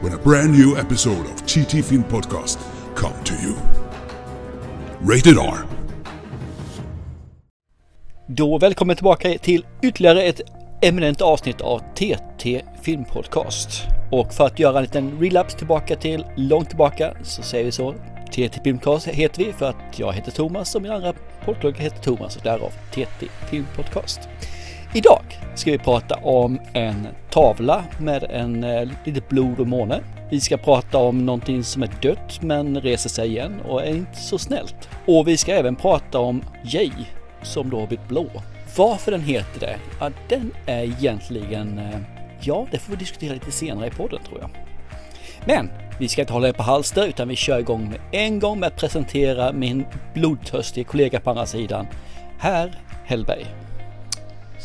when a brand new episode of TT Film Podcast come to you. Rated R. Då välkommen tillbaka till ytterligare ett eminent avsnitt av TT Filmpodcast. Och för att göra en liten relapse tillbaka till långt tillbaka så säger vi så. TT Filmpodcast heter vi för att jag heter Thomas och min andra poddkollega heter Thomas och därav TT Filmpodcast. Idag ska vi prata om en tavla med en eh, lite blod och måne. Vi ska prata om någonting som är dött men reser sig igen och är inte så snällt. Och vi ska även prata om Jay som då har blivit blå. Varför den heter det? Ja, den är egentligen... eh, Ja, det får vi diskutera lite senare i podden tror jag. Men vi ska inte hålla er på halster utan vi kör igång med en gång med att presentera min blodtörstiga kollega på andra sidan. herr Hellberg.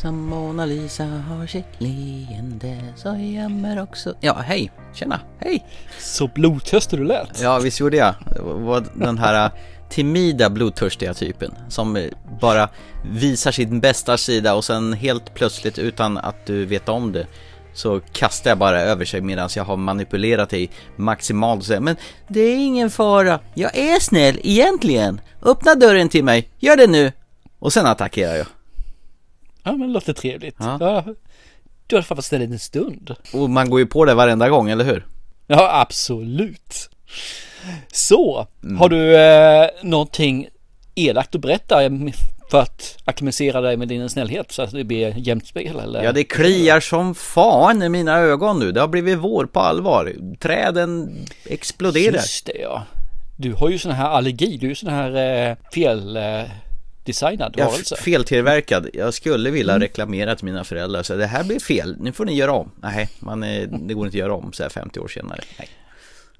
Som Mona Lisa har sitt leende så gömmer också... Ja, hej! Tjena! Hej! Så blodtörstig du lät. Ja, visst gjorde jag. Det var den här äh, timida blodtörstiga typen som äh, bara visar sin bästa sida och sen helt plötsligt utan att du vet om det så kastar jag bara över sig medan jag har manipulerat dig maximalt och säger Men det är ingen fara, jag är snäll egentligen. Öppna dörren till mig, gör det nu! Och sen attackerar jag. Ja, men det låter trevligt. Ja. Ja. Du har faktiskt ställt en stund. Och man går ju på det varenda gång, eller hur? Ja, absolut. Så, Mm. har du eh, någonting elakt att berätta för att acklimatisera dig med din snällhet så att det blir jämnt spel eller? Ja, det kliar som fan i mina ögon nu. Det har blivit vår på allvar. Träden exploderar. Just det ja. Du har ju sån här allergi, du är ju sån här eh, fel eh, designad Jag varelse. feltillverkad. Jag skulle vilja reklamera till mina föräldrar. Så det här blir fel. Nu får ni göra om. Nej, man är, det går inte att göra om så här 50 år senare. Nej.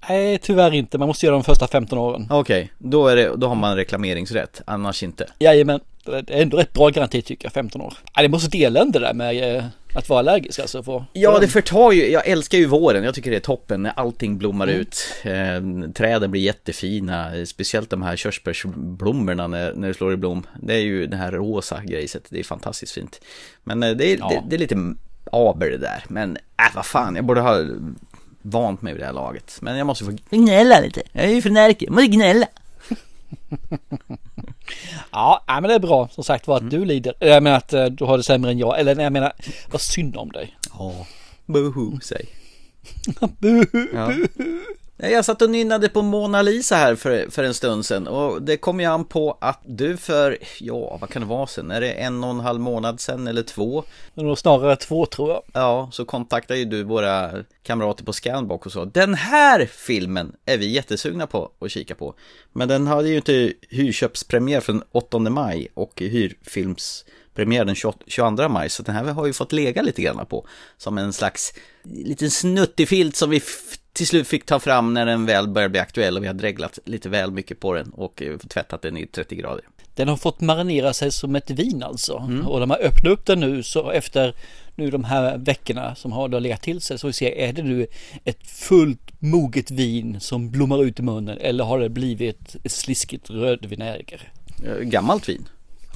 Nej, tyvärr inte. Man måste göra de första 15 åren. Okej, då, är det, då har man reklameringsrätt. Annars inte. Jajamän. Det är ändå rätt bra garanti tycker jag, 15 år. Ja, det måste dela det där med eh, att vara allergisk alltså. För, Ja, det förtar ju. Jag älskar ju våren. Jag tycker det är toppen när allting blommar ut. Eh, träden blir jättefina. Speciellt de här körsbärsblommorna när, när det slår i blom. Det är ju det här rosa grejset. Det är fantastiskt fint. Men eh, det är, Ja. det, det är lite aber det där. Men äh, vad fan, jag borde ha vant mig vid det här laget. Men jag måste få gnälla lite. Jag är ju för närke. Jag måste gnälla. Ja, men det är bra som sagt var att Mm. du lider. Jag menar att eh, du har det sämre än jag. Eller nej, jag menar, vad synd om dig. Ja, boho, säg. Buhu. Ja. Nej, Jag satt och nynnade på Mona Lisa här för, för en stund sedan och det kom ju an på att du för, ja vad kan det vara sen, är det en och en halv månad sedan eller två? Det nog snarare två tror jag. Ja, så kontaktade ju du våra kamrater på Scanbox och så. Den här filmen är vi jättesugna på att kika på. Men den hade ju inte hyrköpspremiär från 8 maj och hyrfilmspremiär den 28 22 maj. Så den här har vi fått lega lite grann på. Som en slags liten snuttig filt som vi till slut fick ta fram när den väl började bli aktuell och vi har dreglat lite väl mycket på den och eh, tvättat den i 30 grader. Den har fått marinera sig som ett vin alltså. Mm. Och när man öppnar upp den nu så efter nu de här veckorna som har legat till sig så vi ser är det nu ett fullt moget vin som blommar ut i munnen eller har det blivit ett sliskigt rödvinäger? Eh, Gammalt vin.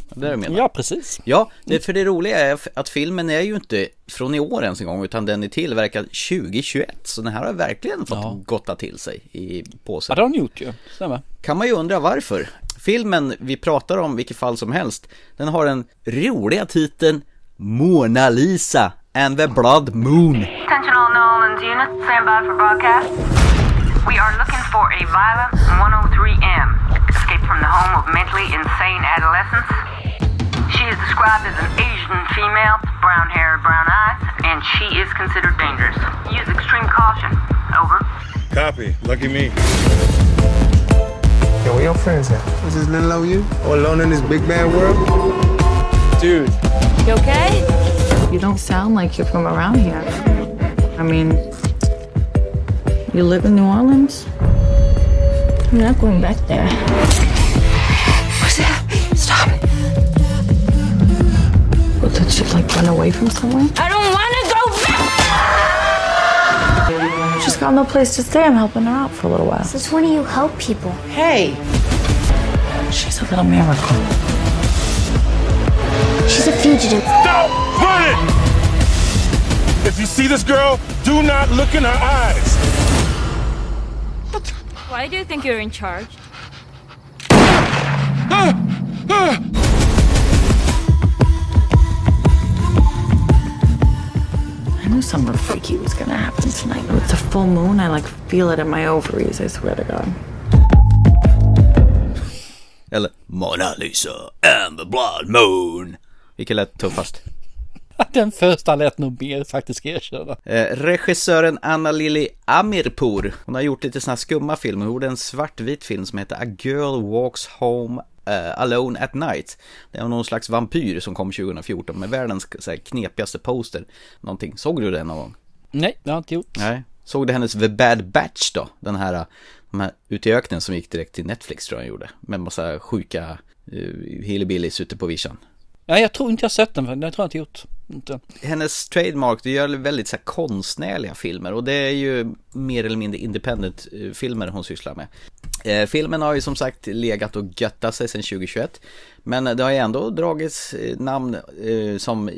Det är det. Ja, precis. Ja, det, för det roliga är att filmen är ju inte från i år ens en gång utan den är tillverkad 2021 så den här har verkligen fått Ja. gotta till sig i Ja, påsen. det har den gjort ju. Stämmer. Kan man ju undra varför. Filmen vi pratar om, vilket fall som helst, den har den roliga titeln Mona Lisa and the Blood Moon. Attention all New Orleans units, stand by for broadcast. We are looking for a violent 103M, escaped from the home of mentally insane adolescents. She is described as an Asian female, brown hair, brown eyes, and she is considered dangerous. Use extreme caution. Over. Copy. Lucky me. Yo, where your friends at? Was this little old you? All alone in this big bad world? Dude. You okay? You don't sound like you're from around here. I mean, You live in New Orleans? I'm not going back there. What's that? Stop. Well, did she like run away from somewhere? I don't want to go back! She's got no place to stay. I'm helping her out for a little while. Since when do you help people? Hey! She's a little miracle. She's a fugitive. Stop running! If you see this girl, do not look in her eyes. Why do you think you're in charge? I knew something freaky was gonna happen tonight. It's a full moon. I like feel it in my ovaries. I swear to God. Eller Mona Lisa and the Blood Moon. Vilket lät tuffast? Den första lät nog mer faktiskt erkänna. Eh, regissören Anna Lili Amirpour, hon har gjort lite här skumma filmer. Hon gjorde en svartvit film som heter A Girl Walks Home eh, Alone at Night. Det är någon slags vampyr som kom 2014 med världens så här, knepigaste poster. Någonting. Såg du den någon gång? Nej, det har jag inte gjort. Nej. Såg du hennes The Bad Batch då? Den här, de här ute i öknen som gick direkt till Netflix tror jag gjorde. Med massa sjuka uh, hillbillies ute på vischan. Nej, jag tror inte jag sett den, det tror jag inte gjort. Inte. hennes trademark, det gör väldigt så här, konstnärliga filmer och det är ju mer eller mindre independent eh, filmer hon sysslar med. Eh, filmen har ju som sagt legat och göttat sig sedan 2021 men det har ju ändå dragits eh, namn eh, som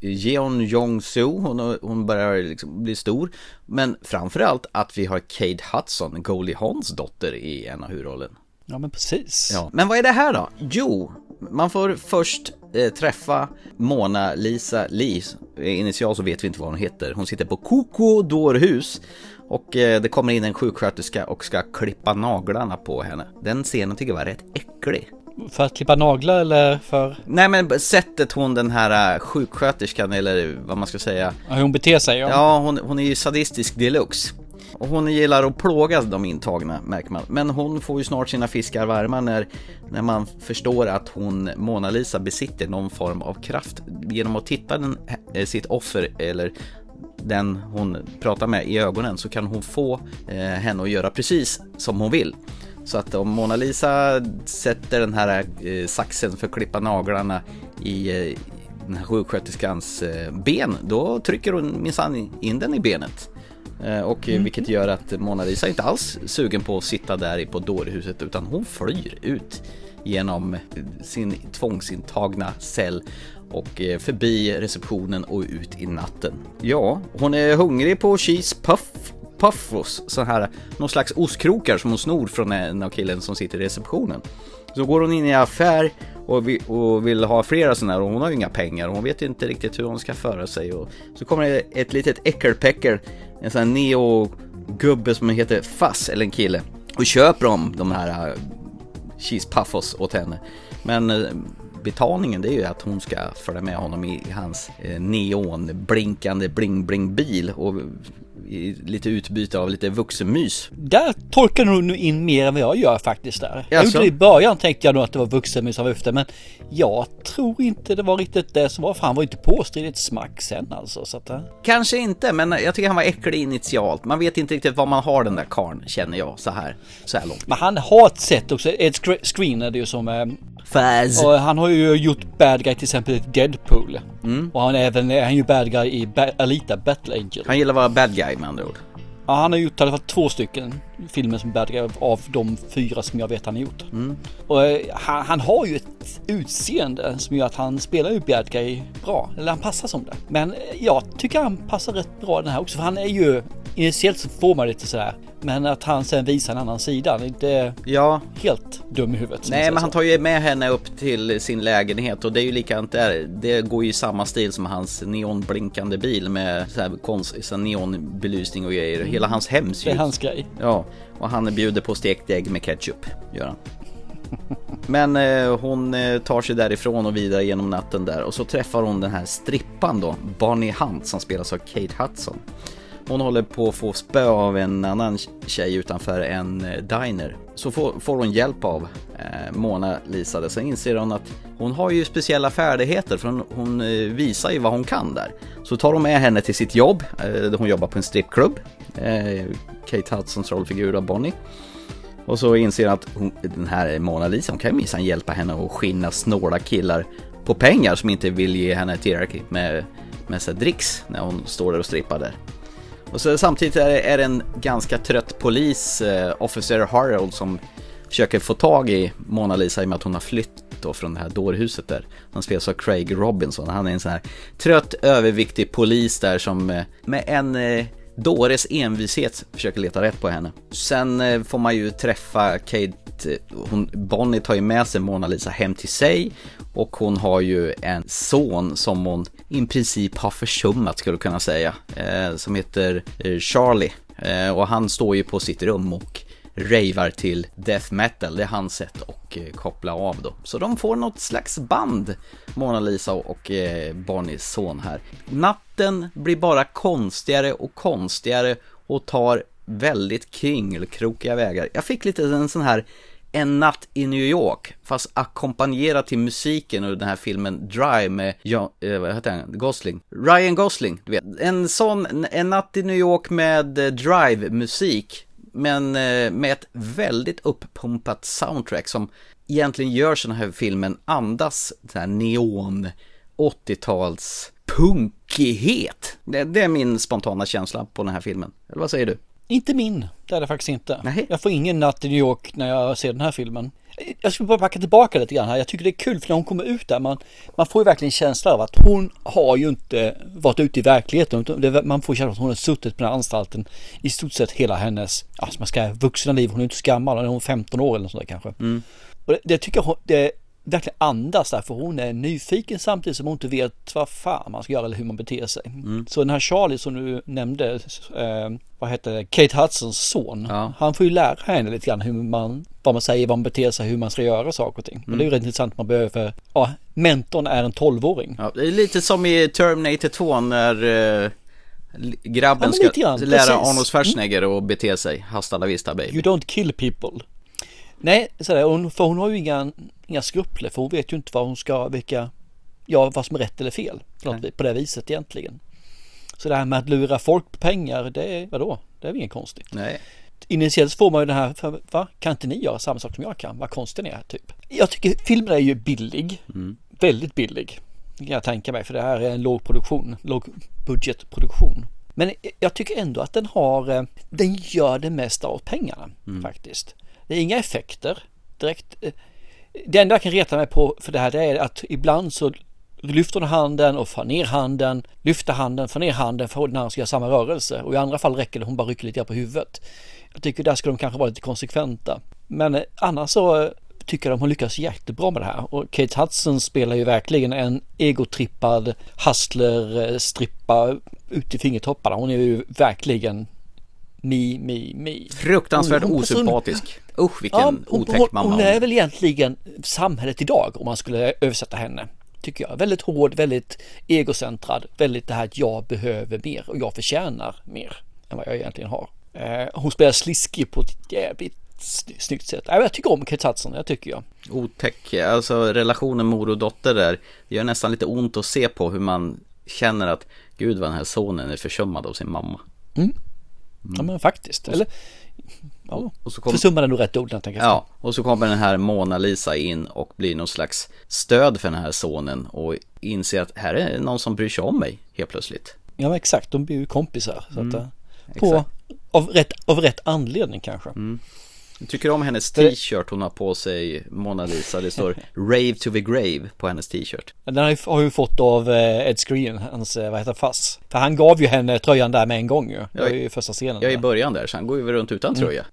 Jeon Jong-Soo, hon, hon börjar liksom bli stor. Men framförallt att vi har Kate Hudson, Goldie Hawns dotter i en av huvudrollen. Ja, men precis. Ja. Men vad är det här då? Jo, man får först eh, träffa Mona Lisa Lee. Initial så vet vi inte vad hon heter. Hon sitter på Koko dårhus. Och eh, det kommer in en sjuksköterska och ska klippa naglarna på henne. Den scenen tycker jag var rätt äcklig. För att klippa naglar eller för Nej men sättet hon den här eh, sjuksköterskan eller vad man ska säga. hur hon beter sig? Ja. Ja, hon, hon är ju sadistisk deluxe. Och hon gillar att plåga de intagna märker man. Men hon får ju snart sina fiskar varma när, när man förstår att hon, Mona Lisa, besitter någon form av kraft. Genom att titta den, eh, sitt offer eller den hon pratar med i ögonen så kan hon få eh, henne att göra precis som hon vill. Så att om Mona Lisa sätter den här eh, saxen för att klippa naglarna i eh, den här sjuksköterskans eh, ben, då trycker hon minsann in den i benet. Eh, Och eh, vilket gör att Mona Lisa inte alls sugen på att sitta där på dårhuset utan hon flyr ut genom sin tvångsintagna cell och eh, förbi receptionen och ut i natten. Ja, hon är hungrig på cheese puff puffos, så här, någon slags ostkrokar som hon snor från en av killen som sitter i receptionen. Så går hon in i affär och, vi, och vill ha flera sådana här och hon har ju inga pengar och hon vet inte riktigt hur hon ska föra sig. Och så kommer det ett litet äckelpäckel, en sån här neo-gubbe som heter Fass, eller en kille, och köper om de här äh, cheese puffos åt henne. Men äh, betalningen det är ju att hon ska följa med honom i hans äh, neonblinkande bling-bling-bil och lite utbyte av lite vuxenmys. Där tolkar du nog in mer än vad jag gör faktiskt där. Jag gjorde det i början tänkte jag nog att det var vuxenmys var ute men jag tror inte det var riktigt det som var för han var inte påstridigt smack sen alltså. Så att, eh. Kanske inte, men jag tycker han var äcklig initialt. Man vet inte riktigt vad man har den där karln känner jag så här, så här långt. Men han har ett sätt också, ett scre- screen är det ju som eh, Faz. Och han har ju gjort bad guy till exempel i Deadpool. Och han är även, är han ju bad guy i ba- Alita Battle Angel. Han gillar att vara bad guy med andra ord. Ja, han har gjort i alla fall två stycken filmer som bad guy av de fyra som jag vet han har gjort. Och eh, han, han har ju ett utseende som gör att han spelar ju bad guy bra. Eller han passar som det. Men eh, jag tycker han passar rätt bra den här också. För han är ju, initiellt så får man lite sådär. Men att han sen visar en annan sida. Han är inte Ja, helt dum i huvudet. nej men han tar ju med henne upp till sin lägenhet och det är ju likadant där. Det går ju i samma stil som hans neonblinkande bil med så här konst, så här neonbelysning och grejer. Hela hans hem Det är hans grej. Ja, och han bjuder på stekt ägg med ketchup, gör han. Men eh, hon eh, tar sig därifrån och vidare genom natten där och så träffar hon den här strippan då, Bonnie Hunt som spelas av Kate Hudson. Hon håller på att få spö av en annan tjej utanför en eh, diner. Så får, får hon hjälp av eh, Mona Lisa där. Sen inser hon att hon har ju speciella färdigheter för hon, hon eh, visar ju vad hon kan där. Så tar hon med henne till sitt jobb, eh, där hon jobbar på en strippklubb eh, Kate Hudsons rollfigur av Bonnie. Och så inser han att hon, den här Mona Lisa, hon kan ju minsann hjälpa henne att skinna snåla killar på pengar som inte vill ge henne tillräckligt med, med sig dricks när hon står där och strippar där. Och så samtidigt är det, är det en ganska trött polis, eh, Officer Harold, som försöker få tag i Mona Lisa i och med att hon har flytt då från det här dårhuset där. Han spelas av Craig Robinson. Han är en sån här trött, överviktig polis där som eh, med en eh, dåres envishet försöker leta rätt på henne. Sen eh, får man ju träffa Kate, eh, hon, Bonnie tar ju med sig Mona Lisa hem till sig och hon har ju en son som hon i princip har försummat skulle kunna säga. Eh, som heter eh, Charlie. Eh, och han står ju på sitt rum och ravar till death metal. Det är hans sätt att eh, koppla av då. Så de får något slags band, Mona Lisa och eh, Bonnies son här. Natten blir bara konstigare och konstigare och tar väldigt kringelkrokiga vägar. Jag fick lite en sån här en natt i New York, fast ackompanjerat till musiken och den här filmen Drive med John, eh, vad heter han? Gosling. Ryan Gosling, du vet. En sån, En natt i New York med eh, Drive-musik, men eh, med ett väldigt upppumpat soundtrack som egentligen gör sån här filmen andas den här neon 80-tals punkighet. Det, det är min spontana känsla på den här filmen. Eller vad säger du? Inte min, det är det faktiskt inte. Nej. Jag får ingen natt i New York när jag ser den här filmen. Jag skulle bara backa tillbaka lite grann här. Jag tycker det är kul för när hon kommer ut där, man, man får ju verkligen känsla av att hon har ju inte varit ute i verkligheten. Man får känsla av att hon har suttit på den här anstalten i stort sett hela hennes, som man ska vuxna liv. Hon är inte så gammal, hon är 15 år eller något sånt där kanske. Och det, det tycker jag det verkligen andas där, för hon är nyfiken samtidigt som hon inte vet vad fan man ska göra eller hur man beter sig. Så den här Charlie som du nämnde, eh, vad heter det, Kate Hudsons son, Ja. han får ju lära henne lite grann hur man, vad man säger, vad man beter sig, hur man ska göra saker och ting. Men det är ju rätt intressant, man behöver, ja, mentorn är en 12-åring. Ja, det är lite som i Terminator 2 när eh, grabben Ja, ska lära. Mm. Arnold Schwarzenegger att bete sig. Hasta la vista baby. You don't kill people. Nej, så där, hon, för hon har ju inga, inga skrupler för hon vet ju inte vad hon ska, vilka, ja vad som är rätt eller fel på, det viset egentligen. Så det här med att lura folk på pengar, det är, vadå? Det är väl inget konstigt. Nej. Initiellt får man ju den här, för, va? Kan inte ni göra samma sak som jag kan? Vad konstig ni är, typ. Jag tycker filmen är ju billig. Väldigt billig. Kan jag tänka mig, för det här är en låg produktion, låg budgetproduktion. Men jag tycker ändå att den har, eh, den gör det mesta av pengarna faktiskt. Det är inga effekter direkt. Eh, det enda jag kan reta mig på för det här det är att ibland så lyfter hon handen och får ner handen, lyfter handen, får ner handen för när han ska göra samma rörelse och i andra fall räcker det hon bara rycker lite på huvudet. Jag tycker där skulle de kanske vara lite konsekventa. Men eh, annars så eh, tycker de hon lyckas jättebra med det här och Kate Hudson spelar ju verkligen en egotrippad hustler-strippa ut i fingertopparna. Hon är ju verkligen mi, mi, mi. Fruktansvärt Hon- hon- osympatisk. Usch vilken hon, otäck hon, mamma hon är väl egentligen samhället idag om man skulle översätta henne. Tycker jag. Väldigt hård, väldigt egocentrad. Väldigt det här att jag behöver mer och jag förtjänar mer än vad jag egentligen har. Eh, hon spelar sliskig på ett jävligt sny- snyggt sätt. Ja, Jag tycker om Kate Hudson, jag tycker jag. Otäck, alltså relationen mor och dotter där. Det gör nästan lite ont att se på hur man känner att gud vad den här sonen är försummad av sin mamma. Ja men faktiskt. Eller, ja, Och så kom- försummade är nog rätt ord när jag tänker. Ja, och så kommer den här Mona Lisa in och blir någon slags stöd för den här sonen och inser att här är någon som bryr sig om mig helt plötsligt. Ja men exakt, de blir ju kompisar. Så att, eh, på, av, rätt, av rätt anledning kanske. Jag tycker om hennes t-shirt hon har på sig, Mona Lisa. Det står Rave to the Grave på hennes t-shirt. Den har ju, fått av eh, Ed Screen, hans, eh, vad heter fass. För han gav ju henne tröjan där med en gång ju. Det var ju första scenen. Jag är i början där, så han går ju runt utan tröja.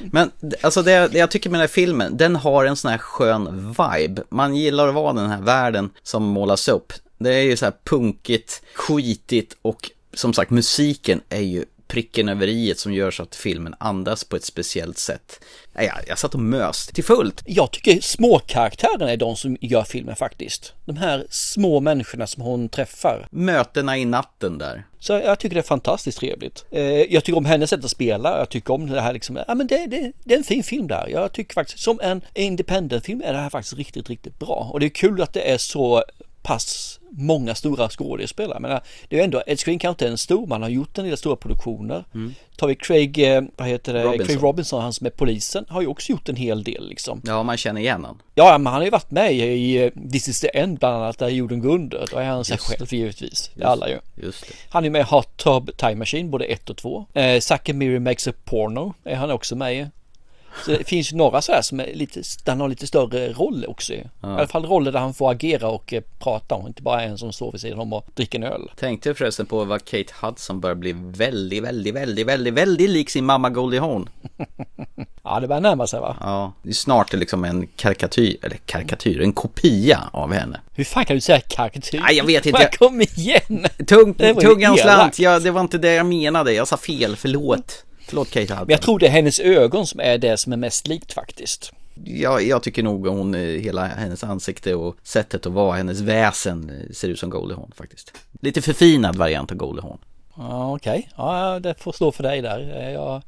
Men d- alltså det, det jag tycker med den här filmen, den har en sån här skön vibe. Man gillar att vara den här världen som målas upp. Det är ju så här punkigt, skitigt och som sagt musiken är ju pricken över i som gör så att filmen andas på ett speciellt sätt. Jag, jag satt och mös till fullt. Jag tycker småkaraktärerna är de som gör filmen faktiskt. De här små människorna som hon träffar. Mötena i natten där. Så jag tycker det är fantastiskt trevligt. Eh, jag tycker om hennes sätt att spela. Jag tycker om det här liksom. Ja men det, det, det är en fin film där. Jag tycker faktiskt som en independent-film är det här faktiskt riktigt, riktigt bra. Och det är kul att det är så pass många stora skådespelare. Men det är ju ändå, Ed kanske inte är en stor, man har gjort en del stora produktioner. Mm. Tar vi Craig, eh, vad heter det, Robinson. Craig Robinson, han som är polisen, har ju också gjort en hel del liksom. Ja, man känner igen honom. Ja, men han har ju varit med i eh, This is the end bland annat, där jorden går under. Då är han sig Just det. själv givetvis. Det är alla ju. Just det. Han är med i Hot Tub Time Machine, både ett och två. Eh, Zack and Miri Makes a Porno är han också med i. Så det finns ju några så här som är lite, där han har lite större roll också i. I alla fall roller där han får agera och eh, prata och inte bara en som står vid sidan om och dricker en öl. Tänkte förresten på vad Kate Hudson börjar bli väldigt, väldigt, väldigt, väldigt, väldigt lik sin mamma Goldie Hawn. Ja, det börjar närma sig va? Ja, det är snart liksom en karikatyr, eller karikatyr, en kopia av henne. Hur fan kan du säga karikatyr? Nej, jag vet inte. Men Kom igen! Tung, ju tungan slant, ja, det var inte det jag menade, jag sa fel, förlåt. Förlåt Kate Hudson. Men jag tror det är hennes ögon som är det som är mest likt faktiskt. Ja, jag tycker nog hon, eh, hela hennes ansikte och sättet att vara, hennes väsen eh, ser ut som Goldie Hawn faktiskt. Lite förfinad variant av Goldie Hawn. Ja, okej. Ja, det får stå för dig där. Eh,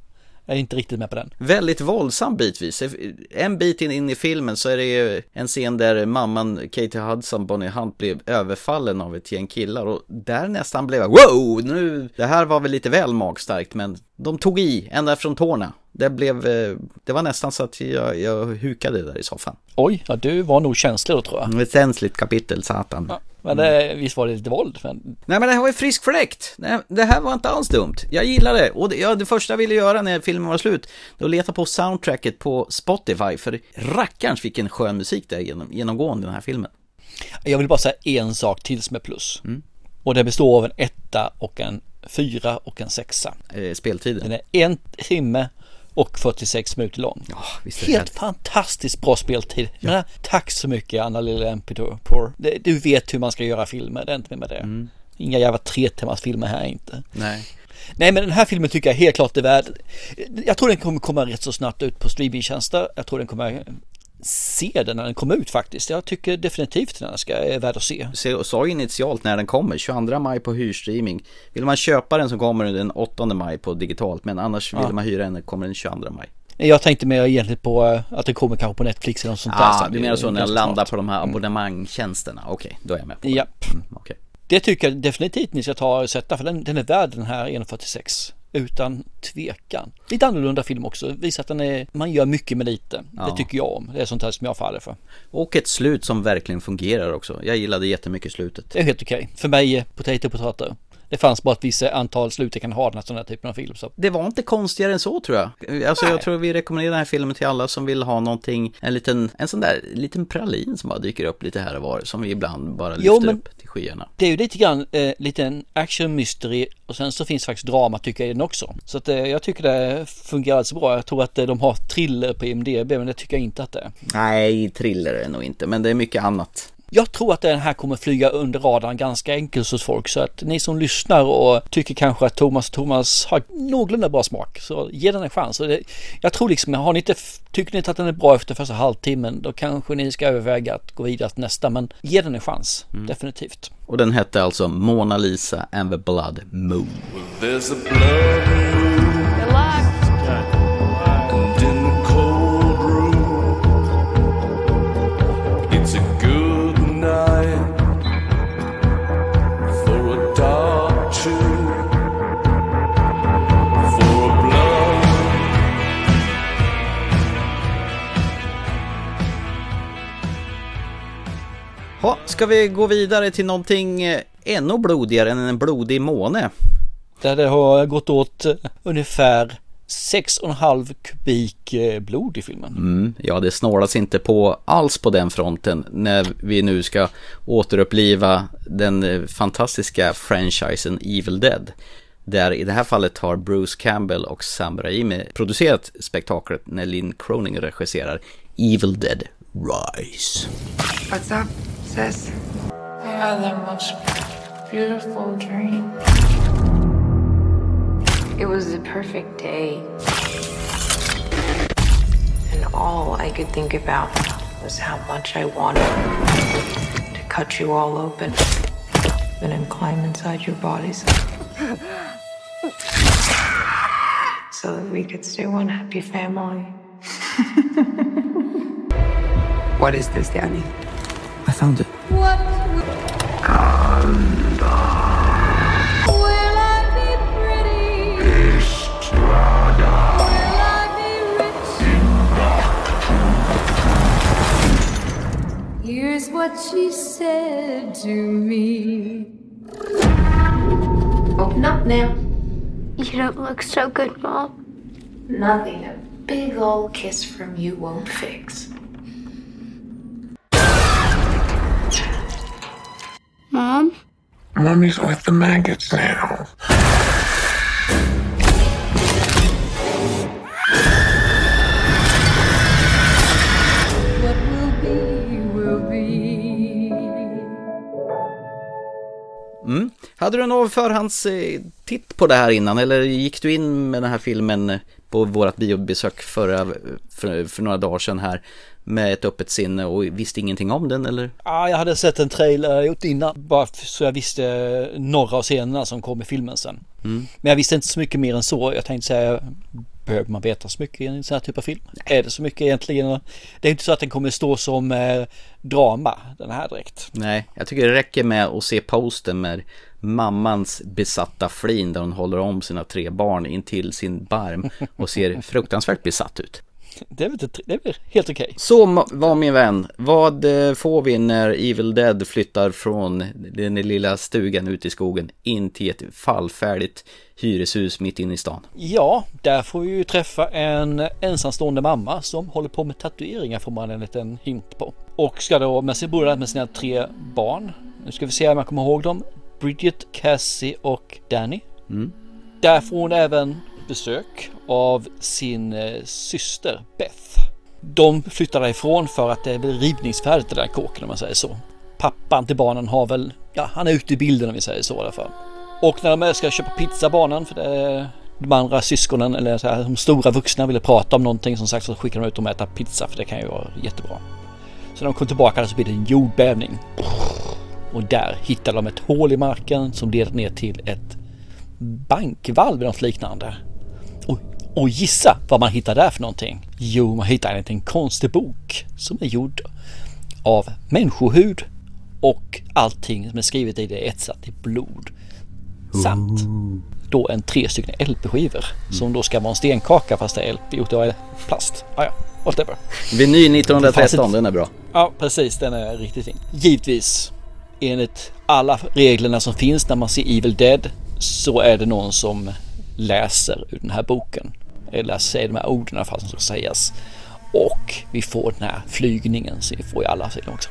Jag är inte riktigt med på den. Väldigt våldsam bitvis. En bit in, in i filmen så är det ju en scen där mamman Katie Hudson, Bonnie Hunt, blev överfallen av ett gäng killar och där nästan blev jag wow, nu, det här var väl lite väl magstarkt men de tog i ända från tårna. Det blev, eh, det var nästan så att jag, jag hukade där i soffan. Oj, ja, du var nog känslig då tror jag. Ett känsligt kapitel, satan. Ja, men det, visst var det lite våld? Men Nej men det här var ju frisk fläkt. Nej, Det här var inte alls dumt. Jag gillade det. Och det, ja, det första jag ville göra när filmen var slut, det var att leta på soundtracket på Spotify. För rackarns vilken skön musik det är genom, genomgående den här filmen. jag vill bara säga en sak till som är plus. Och det består av en etta och en fyra och en sexa. Eh, speltiden. Den är en timme och 46 minuter lång. Ja, det Helt härligt. fantastiskt bra speltid. Men, tack så mycket Anna Lilla MP4. Det- Du vet hur man ska göra filmer, det är inte med det. Mm. Inga jävla tre timmars filmer här inte. Nej. Nej men den här filmen tycker jag helt klart är värd. Jag tror den kommer komma rätt så snabbt ut på streamingtjänster. Jag tror den kommer se den när den kommer ut faktiskt. Jag tycker definitivt den ska, är värd att se. Så, sa initialt när den kommer, 22 maj på hyrstreaming. Vill man köpa den så kommer den den 8 maj på digitalt, men annars vill Ja. man hyra den kommer den 22 maj. Jag tänkte mer egentligen på eh, att det kommer kanske på Netflix eller något sånt där. Ah, sen. du menar så när jag landar på de här abonnemangstjänsterna? Okej, då är jag med på det. Japp. Okej. Det tycker jag definitivt ni ska ta och sätta för den, den är värd den här 1.46 utan tvekan. Lite annorlunda film också, visar att den är, man gör mycket med lite. Ja. Det tycker jag om. Det är sånt här som jag faller för. Och ett slut som verkligen fungerar också. Jag gillade jättemycket slutet. Det är helt okej. För mig, potato potato. Det fanns bara ett visst antal slut jag kan ha den här typen av film. Så. Det var inte konstigare än så tror jag. Alltså jag tror vi rekommenderar den här filmen till alla som vill ha någonting, en liten, en sån där liten pralin som bara dyker upp lite här och var, som vi ibland bara lyfter Jo, men- upp till skyarna. Det är ju lite grann eh, lite en action mystery och sen så finns faktiskt drama tycker jag i den också. Så att eh, jag tycker det fungerar så bra. Jag tror att eh, de har thriller på IMDB men det tycker jag inte att det är. Nej, thriller är det nog inte, men det är mycket annat. Jag tror att den här kommer flyga under radarn ganska enkelt hos folk så att ni som lyssnar och tycker kanske att Thomas och Thomas har någorlunda bra smak så ge den en chans. Jag tror liksom, har ni inte, tycker ni inte att den är bra efter första halvtimmen då kanske ni ska överväga att gå vidare till nästa men ge den en chans, definitivt. Och den hette alltså Mona Lisa and the Blood Moon. There's Ha, ska vi gå vidare till någonting eh, ännu blodigare än en blodig måne? Där det har gått åt eh, ungefär 6,5 kubik eh, blod i filmen. Mm, ja, det snålas inte på alls på den fronten när vi nu ska återuppliva den fantastiska franchisen Evil Dead. Där i det här fallet har Bruce Campbell och Sam Raimi producerat spektaklet när Lynn Croning regisserar Evil Dead Rise. What's up, sis? I had the most beautiful dream. It was the perfect day. And all I could think about was how much I wanted to cut you all open and then climb inside your bodies. so that we could stay one happy family. What is this, Danny? fin 2. Here's what she said to me. Open up now. You don't look so good, Mom. Nothing a big old kiss from you won't fix. Mom? Mommy's with the maggots now. What will be, will be. Mm. Hade du någon förhands eh, titt på det här innan eller gick du in med den här filmen eh, på vårat biobesök förra, för, för några dagar sedan här med ett öppet sinne och visste ingenting om den eller? Ja, jag hade sett en trailer gjort innan bara så jag visste några av scenerna som kom i filmen sen. Mm. Men jag visste inte så mycket mer än så. Jag tänkte säga, behöver man veta så mycket i en sån här typ av film? Är det så mycket egentligen? Det är inte så att den kommer stå som eh, drama den här direkt. Nej, jag tycker det räcker med att se posten med mammans besatta flin där hon håller om sina tre barn in till sin barm och ser fruktansvärt besatt ut. Det är inte, det är helt okej. Så ma- var min vän, vad eh, får vi när Evil Dead flyttar från den lilla stugan ute i skogen in till ett fallfärdigt hyreshus mitt inne i stan? Ja, där får vi ju träffa en ensamstående mamma som håller på med tatueringar får man en liten hint på. Och ska då med sin bror med sina tre barn. Nu ska vi se om jag kommer ihåg dem. Bridget, Cassie och Danny. Mm. Där får hon även besök av sin eh, syster Beth. De flyttar därifrån för att det är väl rivningsfärdigt det där kåken om man säger så. Pappan till barnen har väl, ja han är ute i bilden om vi säger så i alla fall. Och när de ska köpa pizza barnen för det är de andra syskonen eller så här, de stora vuxna ville prata om någonting som sagt så skickar de ut dem att äta pizza för det kan ju vara jättebra. Så när de kommer tillbaka så blir det en jordbävning. Och där hittar de ett hål i marken som leder ner till ett bankvalv eller något liknande. Och, och gissa vad man hittar där för någonting? Jo, man hittar en liten konstig bok som är gjord av människohud och allting som är skrivet i det är etsat i blod. Samt då en tre stycken LP-skivor som då ska vara en stenkaka fast det är LP gjort av plast. Ah, ja, whatever. Vinyl 1913, den är bra. Ja, precis. Den är riktigt fin. Givetvis, enligt alla reglerna som finns när man ser Evil Dead så är det någon som läser ur den här boken. Eller säger de här orden i alla fall som ska sägas. Och vi får den här flygningen som vi får i alla filmer också.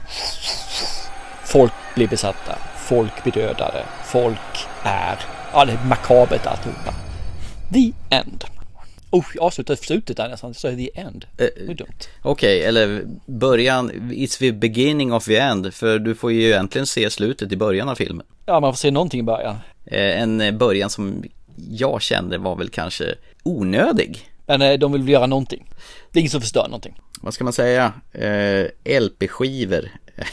Folk blir besatta, folk blir dödade, folk är, ja det är makabert alltihopa. The End. Oh, jag avslutade slutet där nästan, så är The End. Det är dumt. Okej, eller början, it's the beginning of the end, för du får ju egentligen se slutet i början av filmen. Ja, man får se någonting i början. Eh, En början som jag kände var väl kanske onödig. Men eh, de vill väl göra någonting. Det är ingen som förstör någonting. Vad ska man säga? Eh, LP-skivor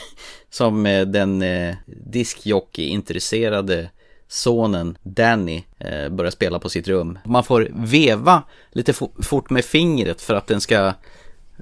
som eh, den eh, diskjockey-intresserade sonen Danny eh, börjar spela på sitt rum. Man får veva lite fo- fort med fingret för att den ska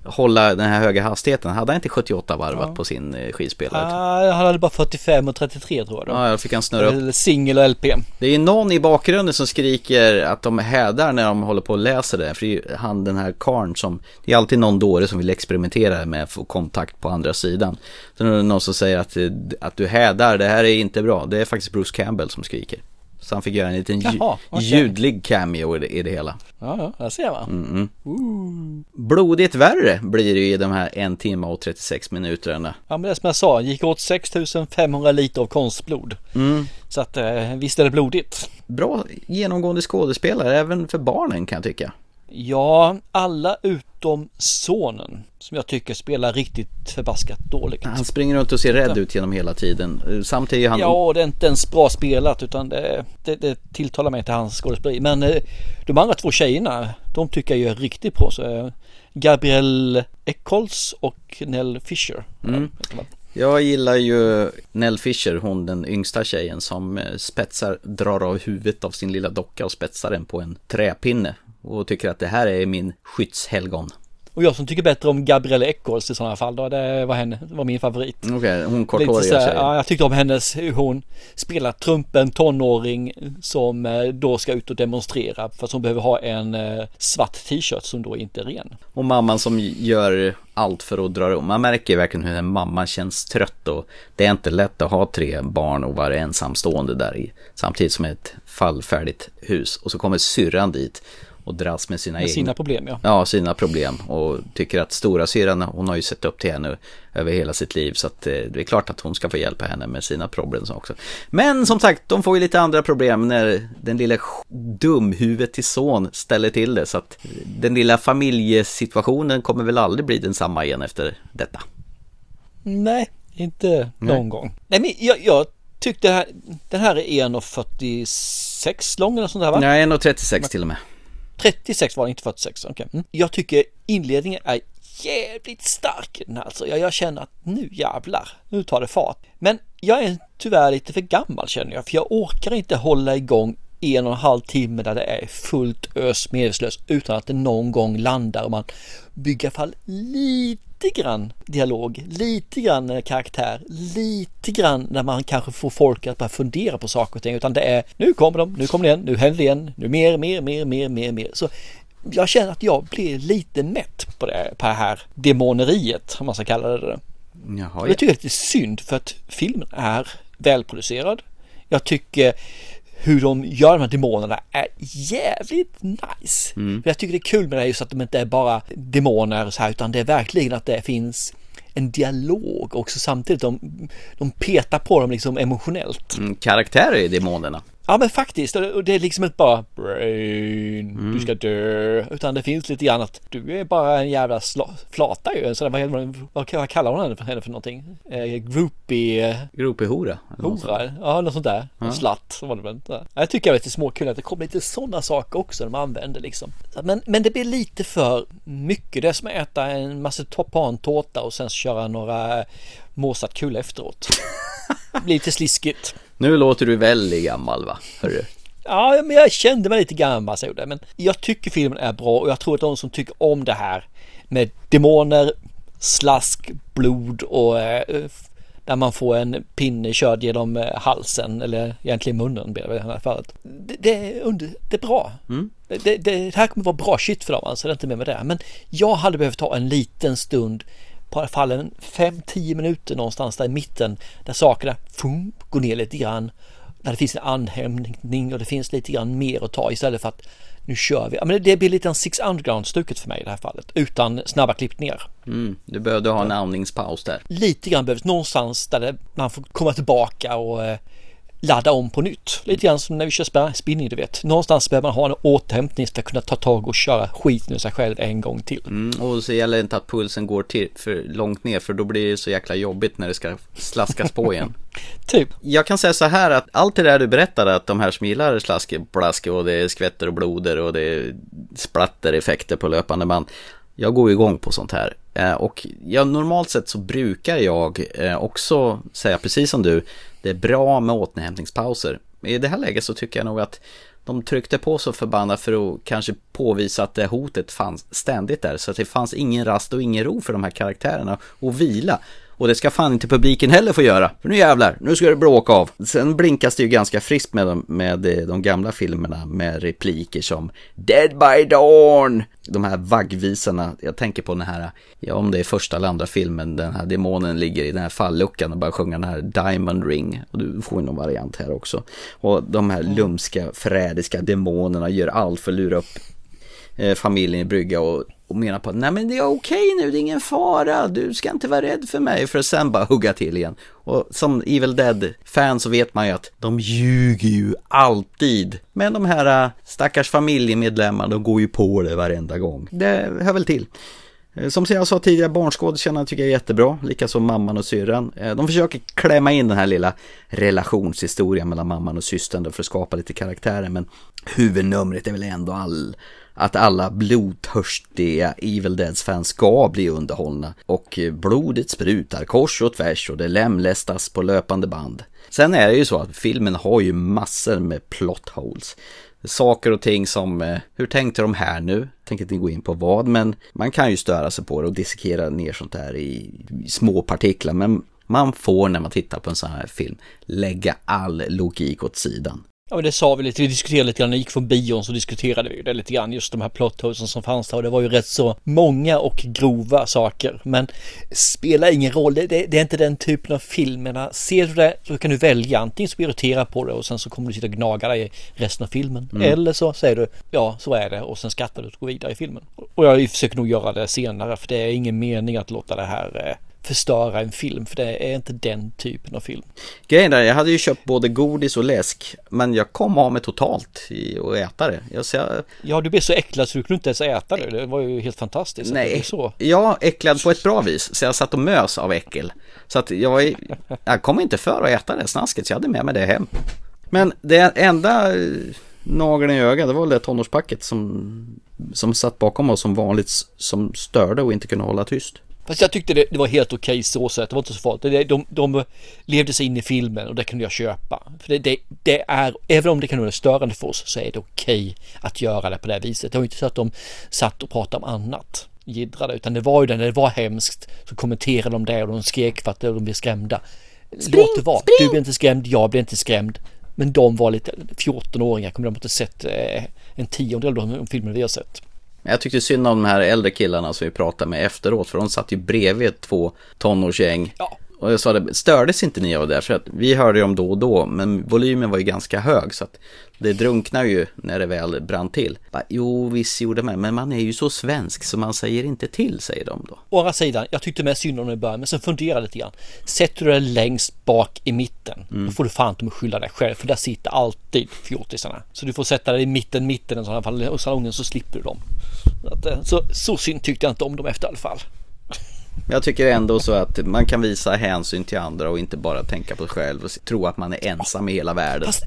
hålla den här höga hastigheten. Hade han inte 78 varvat Ja. på sin eh, skivspelare? Ah, han hade bara 45 och 33 tror jag då. Ja, jag fick han snurra upp. Eller singel och LP. Det är någon i bakgrunden som skriker att de hädar när de håller på och läser det. För det är ju han den här karn som, det är alltid någon dåre som vill experimentera med att få kontakt på andra sidan. Sen är det någon som säger att, eh, att du hädar, det här är inte bra. Det är faktiskt Bruce Campbell som skriker. Så han fick göra en liten Jaha, okej. ljudlig cameo i det, i det hela. Ja, ja, där ser man. Mm -mm. Blodigt värre blir det ju i de här en timme och 36 minuterna. Ja, men det är som jag sa, gick åt 6500 liter av konstblod. Mm. Så att eh, visst är det blodigt. Bra genomgående skådespelare, även för barnen kan jag tycka. Ja, alla utom sonen som jag tycker spelar riktigt förbaskat dåligt. Han springer runt och ser rädd ut genom hela tiden. Samtidigt är han... Ja, det är inte ens bra spelat utan det, det, det tilltalar mig inte hans skådespeleri. Men eh, de andra två tjejerna, de tycker jag gör riktigt bra. Så, eh, Gabrielle Eccles och Nell Fisher. Mm. Jag gillar ju Nell Fisher, hon den yngsta tjejen som eh, spetsar, drar av huvudet av sin lilla docka och spetsar den på en träpinne. Och tycker att det här är min skyddshelgon. Och jag som tycker bättre om Gabrielle Eccles i sådana fall då, det var, henne, var min favorit. Okej, okay, hon korthåriga tjejen. ja, jag tyckte om hennes, hur hon spelar trumpen tonåring som eh, då ska ut och demonstrera för att hon behöver ha en eh, svart t-shirt som då inte är ren. Och mamman som gör allt för att dra om. Man märker verkligen hur mamman känns trött och det är inte lätt att ha tre barn och vara ensamstående där i. Samtidigt som ett fallfärdigt hus. Och så kommer syrran dit och dras med sina Med egna... sina problem ja. Ja, sina problem och tycker att stora syrran, hon har ju sett upp till henne över hela sitt liv så att eh, det är klart att hon ska få hjälpa henne med sina problem också. Men som sagt, de får ju lite andra problem när den lilla dumhuvudet till son ställer till det så att den lilla familjesituationen kommer väl aldrig bli densamma igen efter detta. Nej, inte någon Nej. gång. Nej men jag, jag tyckte här, den här är 1,46 lång eller sånt där va? Nej, 1,36 till och med. 36 var det, inte 46. Okay. Mm. Jag tycker inledningen är jävligt stark i den här. Alltså. Jag, jag känner att nu jävlar, nu tar det fart. Men jag är tyvärr lite för gammal känner jag, för jag orkar inte hålla igång en och en halv timme där det är fullt ös medvetslös utan att det någon gång landar och man bygger fall lite grann dialog, lite grann eh, karaktär, lite grann när man kanske får folk att börja fundera på saker och ting utan det är nu kommer de, nu kommer det igen, nu händer det igen, nu mer, mer, mer, mer, mer, mer. Så jag känner att jag blir lite mätt på det, på det här demoneriet om man ska kalla det det. Jaha, det tycker jag är lite synd för att filmen är välproducerad. Jag tycker hur de gör de här demonerna är jävligt nice. Mm. Jag tycker det är kul med det här just att de inte är bara demoner så här utan det är verkligen att det finns en dialog också samtidigt. De, de petar på dem liksom emotionellt. Mm, karaktärer i demonerna. Ja men faktiskt, och det är liksom inte bara brain, du ska dö, utan det finns lite grann att du är bara en jävla flata ju, så vad, vad, vad kallar hon henne för, henne för någonting? Eh, groupie, Groupie-hora. något sånt. hora, ja något sånt där, Ja. en slatt var det väl. Ja, Jag tycker det är lite småkul att det kommer lite sådana saker också de använder liksom. Men, men det blir lite för mycket, det är som att äta en marsipantårta och sen köra några Mozart kul efteråt. Det blir lite sliskigt. Nu låter du väldigt gammal va? Hörru. Ja, men jag kände mig lite gammal så jag gjorde. Men jag tycker filmen är bra och jag tror att de som tycker om det här med demoner, slask, blod och eh, där man får en pinne körd genom eh, halsen eller egentligen munnen i det här fallet. Det, det, är, under, det är bra. Mm. Det, det, det här kommer vara bra shit för dem alltså, det är inte med med det. Men jag hade behövt ta en liten stund på i alla fall en 5-10 minuter någonstans där i mitten där sakerna fum, går ner lite grann där det finns en anhämtning och det finns lite grann mer att ta istället för att nu kör vi. Men det blir lite en Six Underground-stuket för mig i det här fallet utan snabba klippningar. Mm, du behövde ha en andningspaus där. Lite grann behövs någonstans där man får komma tillbaka och eh, ladda om på nytt. Lite grann som när vi kör spinning du vet. Någonstans behöver man ha en återhämtning för att kunna ta tag och köra skiten ur sig själv en gång till. Mm, och så gäller det inte att pulsen går till för långt ner för då blir det så jäkla jobbigt när det ska slaskas på igen. Typ. Jag kan säga så här att allt det där du berättade att de här som gillar slask, blask och det är skvätter och bloder och det är splattereffekter på löpande band. Jag går igång på sånt här. Eh, och ja, normalt sett så brukar jag eh, också säga precis som du, det är bra med återhämtningspauser. I det här läget så tycker jag nog att de tryckte på så förbannat för att kanske påvisa att det hotet fanns ständigt där. Så att det fanns ingen rast och ingen ro för de här karaktärerna att vila. Och det ska fan inte publiken heller få göra. För nu jävlar, nu ska det bråka av. Sen blinkas det ju ganska friskt med de, med eh, de gamla filmerna med repliker som Dead by Dawn. De här vaggvisarna, jag tänker på den här, ja om det är första eller andra filmen, den här demonen ligger i den här falluckan och bara sjunger den här Diamond Ring. Och du får ju någon variant här också. Och de här lumska, förrädiska demonerna gör allt för att lura upp eh, familjen i brygga och, och menar på att nej men det är okej nu, det är ingen fara, du ska inte vara rädd för mig för att sen bara hugga till igen. Och som Evil Dead-fan så vet man ju att de ljuger ju alltid. Men de här äh, stackars familjemedlemmarna, de går ju på det varenda gång. Det hör väl till. Eh, som jag sa tidigare, barnskådisarna tycker jag är jättebra, likaså mamman och syrran. Eh, de försöker klämma in den här lilla relationshistorien mellan mamman och systern för att skapa lite karaktärer, men huvudnumret är väl ändå all, att alla blodtörstiga Evil Deads-fans ska bli underhållna. Och eh, blodet sprutar kors och tvärs och det lemlästas på löpande band. Sen är det ju så att filmen har ju massor med plot holes. saker och ting som, eh, hur tänkte de här nu? Tänker inte gå in på vad, men man kan ju störa sig på det och dissekera ner sånt här i, i små partiklar. Men man får när man tittar på en sån här film lägga all logik åt sidan. Ja men det sa vi lite, vi diskuterade lite grann, när vi gick från bion så diskuterade vi det lite grann, just de här plot som fanns där och det var ju rätt så många och grova saker. Men spelar ingen roll, det, det, det är inte den typen av filmerna. Ser du det så kan du välja, antingen så blir du irriterad på det och sen så kommer du sitta och gnaga dig resten av filmen. Mm. Eller så säger du, ja så är det och sen skrattar du och går vidare i filmen. Och jag försöker nog göra det senare för det är ingen mening att låta det här eh, förstöra en film för det är inte den typen av film. Grejen är, jag hade ju köpt både godis och läsk, men jag kom av mig totalt i att äta det. Jag, jag, Ja, du blev så äcklad så du kunde inte ens äta det. Det var ju helt fantastiskt. nej, så. jag äcklad på ett bra vis, så jag satt och mös av äckel. Så att jag, jag kom inte för att äta det snasket, så jag hade med mig det hem. Men det enda eh, nageln i ögat, det var väl det tonårspacket som, som satt bakom oss som vanligt, som störde och inte kunde hålla tyst. Fast jag tyckte det, det var helt okej så sett. Det var inte så farligt. Det- De, de levde sig in i filmen och det kunde jag köpa. För det, det, det är, även om det kan vara störande för oss så är det okej att göra det på det här viset. Det var inte så att de satt och pratade om annat jiddrade utan det var ju det när det var hemskt så kommenterade de det och de skrek för att de blev skrämda. Låt det vara. Du blir inte skrämd, jag blir inte skrämd. Men de var lite 14-åringar, kommer de inte sett eh, en tiondel av de filmer vi har sett. Men Jag tyckte synd om de här äldre killarna som vi pratade med efteråt, för de satt ju bredvid två tonårsgäng. Ja. Och jag sa det, stördes inte ni av det? För att vi hörde dem då och då, men volymen var ju ganska hög, så att det drunknar ju när det väl brann till. Bara, jo, visst gjorde man, men man är ju så svensk så man säger inte till, säger de då. Å andra sidan, jag tyckte mest synd om det i början, men sen funderade lite grann. Sätter du det längst bak i mitten, då får du fan inte skylla dig själv, för där sitter alltid fjortisarna. Så du får sätta dig i mitten, mitten i sådana fall, och salongen så slipper du dem. Så, att, eh, så, synd tyckte jag inte om dem efter i alla fall. Jag tycker ändå så att man kan visa hänsyn till andra och inte bara tänka på sig själv och tro att man är ensam i hela världen. Fast,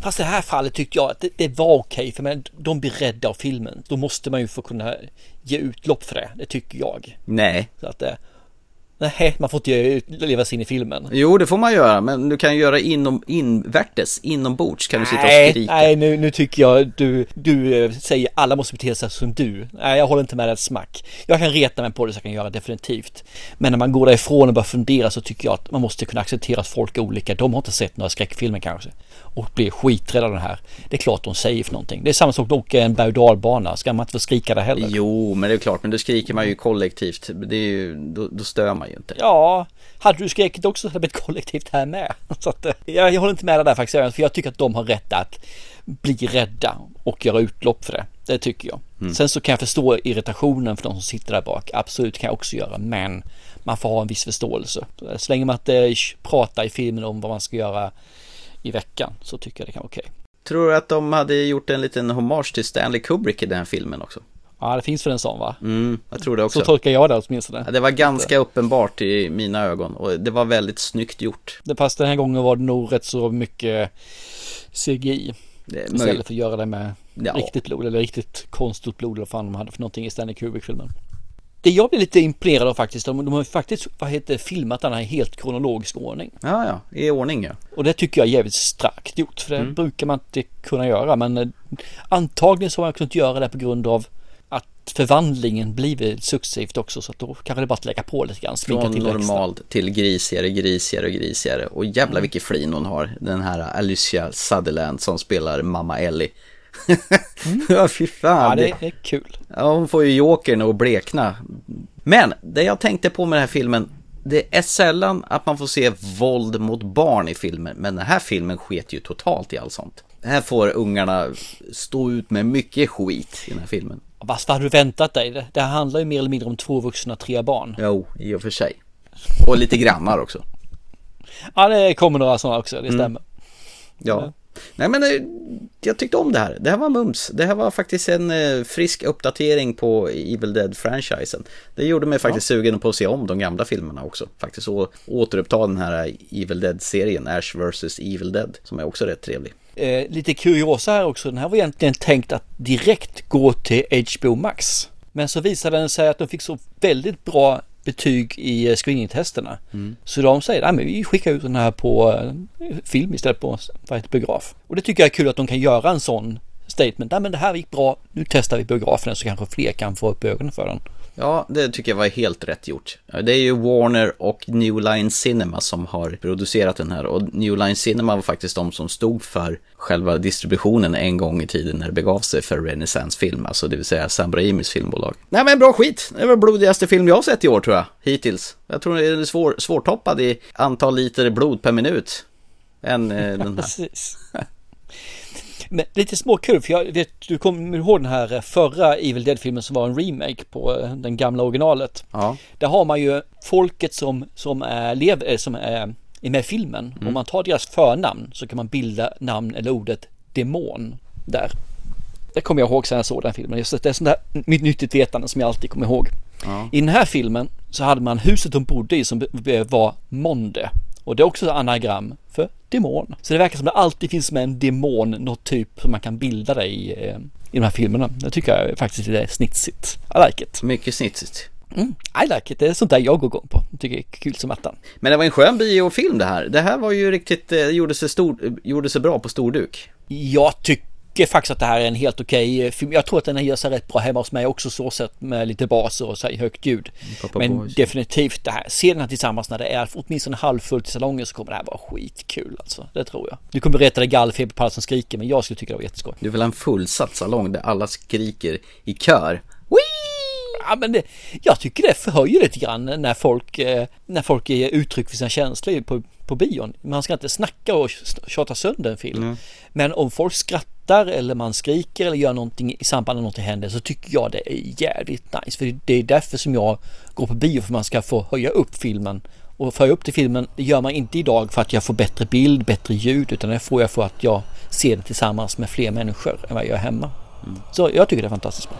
fast i det här fallet tyckte jag att det, det var okej, för men, de blir rädda av filmen. Då måste man ju få kunna ge utlopp för det, det tycker jag. Nej, Så att, eh, nej, man får inte leva sig in i filmen. jo det får man göra, men du kan göra inom, invärtes, inombords kan du sitta och skrika. nej nu, nu tycker jag du, du eh, säger alla måste bete sig som du. Nej, jag håller inte med dig ett smack. Jag kan reta mig på det så jag kan göra definitivt. Men när man går därifrån och börjar fundera så tycker jag att man måste kunna acceptera att folk är olika. De har inte sett några skräckfilmer kanske och blir skiträdda av den här. Det är klart de säger för någonting. Det är samma sak att åka en berg och. Ska man inte få skrika där heller? Jo, men det är klart, men då skriker man ju kollektivt. Det är ju, då, då stör man ju inte. Ja, hade du skrikit också så hade det blivit kollektivt här med. Så att, eh, jag, jag håller inte med dig där faktiskt, för jag tycker att de har rätt att bli rädda och göra utlopp för det. Det tycker jag. Sen så kan jag förstå irritationen för de som sitter där bak. Absolut kan jag också göra, men man får ha en viss förståelse. Så länge man inte pratar i filmen om vad man ska göra i veckan så tycker jag det kan vara okej. Tror du att de hade gjort en liten hommage till Stanley Kubrick i den filmen också? Ja, det finns väl en sån va? Mm, jag tror det också. Så tolkar jag det åtminstone. Ja, det var ganska uppenbart i mina ögon och det var väldigt snyggt gjort. Det fast den här gången var det nog rätt så mycket CGI. Istället för att göra det med Ja. riktigt blod eller riktigt konstgjort blod eller vad fan de hade för någonting i Stanley Kubrick-filmen. Det jag blev lite imponerad av faktiskt, de, de har ju faktiskt vad heter, filmat den här i helt kronologisk ordning. Ja, ja, i ordning ja. Och det tycker jag är jävligt starkt gjort, för det Mm. brukar man inte kunna göra. Men eh, antagligen så har man kunnat göra det på grund av att förvandlingen blivit successivt också, så att då kanske det bara att lägga på lite grann, Från till extra. normalt till grisigare, grisigare, grisigare. Och jävla vilken flin hon har. Den här Alicia Sutherland som spelar mamma Ellie. ja, fy fan. Mm. Ja, det är kul. Ja, hon får ju jokern att blekna. Men det jag tänkte på med den här filmen, det är sällan att man får se våld mot barn i filmer, men den här filmen sket ju totalt i allt sånt. Här får ungarna stå ut med mycket skit i den här filmen. Fast vad hade du väntat dig? Det, det handlar ju mer eller mindre om två vuxna, tre barn. Jo, i och för sig. Och lite grannar också. Ja, det kommer några sådana också, det Mm. stämmer. Ja. Nej men eh, jag tyckte om det här. Det här var mums. Det här var faktiskt en eh, frisk uppdatering på Evil Dead-franchisen. Det gjorde mig faktiskt sugen på att se om de gamla filmerna också. Faktiskt och återuppta den här Evil Dead-serien, Ash vs. Evil Dead, som är också rätt trevlig. Eh, lite kuriosa här också. Den här var egentligen tänkt att direkt gå till HBO Max. Men så visade den sig att de fick så väldigt bra betyg i eh, screeningtesterna. Så de säger att vi skickar ut den här på eh, film istället på vad heter, biograf. Och det tycker jag är kul att de kan göra en sån statement. Nej men det här gick bra, nu testar vi biografen så kanske fler kan få upp ögonen för den. Ja, det tycker jag var helt rätt gjort. Det är ju Warner och New Line Cinema som har producerat den här och New Line Cinema var faktiskt de som stod för själva distributionen en gång i tiden när det begav sig för Renaissance Film, alltså det vill säga Sam Raimis filmbolag. Nej men bra skit, det var blodigaste film jag har sett i år tror jag, hittills. Jag tror det är svår, svårtoppad i antal liter blod per minut. Än eh, den här. Precis. Men lite småkul, för jag vet, du kommer ihåg den här förra Evil Dead-filmen som var en remake på eh, den gamla originalet. Ja. Där har man ju folket som, som, är, lev, eh, som är, är med i filmen. Om man tar deras förnamn så kan man bilda namn eller ordet demon där. Det kommer jag ihåg sen jag såg den filmen. Just det är sånt där mitt nyttigt vetande som jag alltid kommer ihåg. Ja. I den här filmen så hade man huset de bodde i som var Monde. Och det är också anagram för demon. Så det verkar som det alltid finns med en demon, något typ som man kan bilda det i, eh, i de här filmerna. Det tycker jag faktiskt är snitsigt. I like it. Mycket snitsigt. Mm, I like it. Det är sånt där jag går igång på. Jag tycker det är kul som attan. Men det var en skön biofilm det här. Det här var ju riktigt, eh, gjorde sig, stor, gjorde sig bra på storduk. Jag tycker faktiskt att det här är en helt okej eh, film. Jag tror att den gör sig rätt bra hemma hos mig också så sett med lite baser och så här högt ljud. Papa Men Boys. definitivt det här, se den här tillsammans när det är åtminstone halvfullt i salongen så kommer det här vara skitkul alltså. Det tror jag. Du kommer berätta dig gallfeber på alla som skriker men jag skulle tycka det var jätteskoj. Du vill ha en fullsatt salong där alla skriker i kör. Ja men det, jag tycker det förhöjer lite grann när folk, eh, när folk ger uttryck för sina känslor på, på bion. Man ska inte snacka och tjata sönder en film. Men om folk skrattar eller man skriker eller gör någonting i samband med någonting händer så tycker jag det är jävligt nice. För det är därför som jag går på bio för man ska få höja upp filmen. Och att höja upp till filmen det gör man inte idag för att jag får bättre bild, bättre ljud utan det får jag för att jag ser det tillsammans med fler människor än vad jag gör hemma. Så jag tycker det är fantastiskt bra.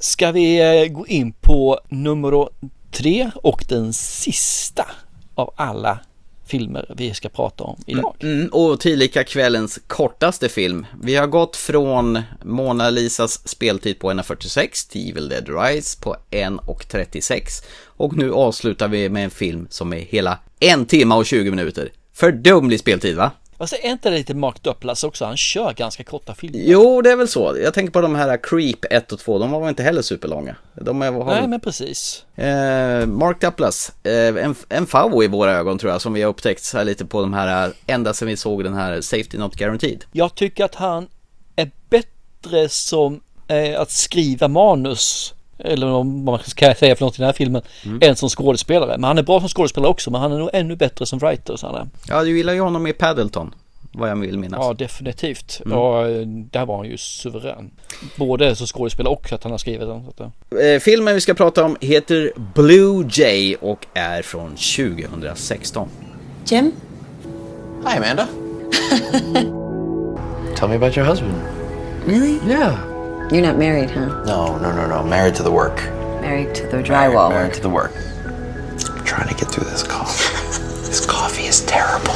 Ska vi eh, gå in på nummer tre och den sista av alla filmer vi ska prata om idag. Mm, mm och tillika kvällens kortaste film. Vi har gått från Mona Lisas speltid på 1.46 till Evil Dead Rise på 1.36. Och nu avslutar vi med en film som är hela en timme och 20 minuter. Fördumlig speltid va? Alltså är inte det lite Mark Duplass också? Han kör ganska korta filmer. Jo, det är väl så. Jag tänker på de här Creep 1 och 2, de var väl inte heller superlånga. De har Nej men precis. Eh, Mark Duplass, eh, en, en favo i våra ögon tror jag, som vi har upptäckt så här lite på de här, ända sedan vi såg den här Safety Not Guaranteed. Jag tycker att han är bättre som eh, att skriva manus eller vad man ska säga för något i den här filmen, än som skådespelare. Men han är bra som skådespelare också, men han är nog ännu bättre som writer. Så han är. Ja, du gillar ju honom i Paddleton, vad jag vill minnas. Ja, definitivt. Ja, eh, där var han ju suverän. Både som skådespelare och att han har skrivit den. Att, eh. Eh, filmen vi ska prata om heter Blue Jay och är från 2016. Jim? Hi, Amanda. Tell me about your husband. Really? Yeah. You're not married, huh? No, no, no, no. Married to the work. Married to the drywall. Married to the work. I'm trying to get through this coffee. this coffee is terrible.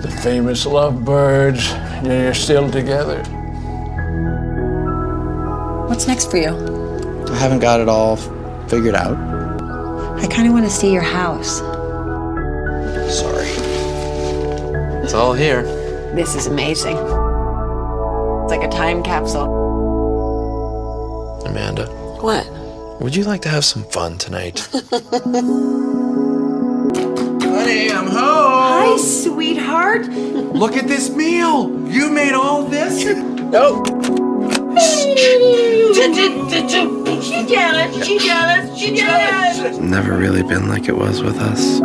The famous lovebirds, and you're still together. What's next for you? I haven't got it all figured out. I kind of want to see your house. Sorry. It's all here. This is amazing. It's like a time capsule. Amanda, What? would you like to have some fun tonight? Honey, I'm home. Hi, sweetheart. Look at this meal. You made all this? No. She jealous. She jealous. She jealous. Never really been like it was with us.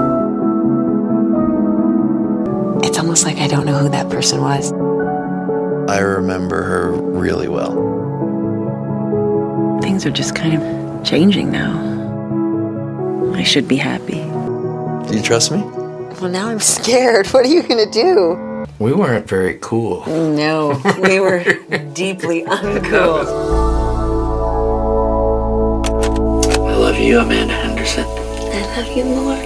It's almost like I don't know who that person was. I remember her really well. Things are just kind of changing now. I should be happy. Do you trust me? Well, now I'm scared. What are you going to do? We weren't very cool. No, we were deeply uncool. I love you, Amanda Henderson. I love you more.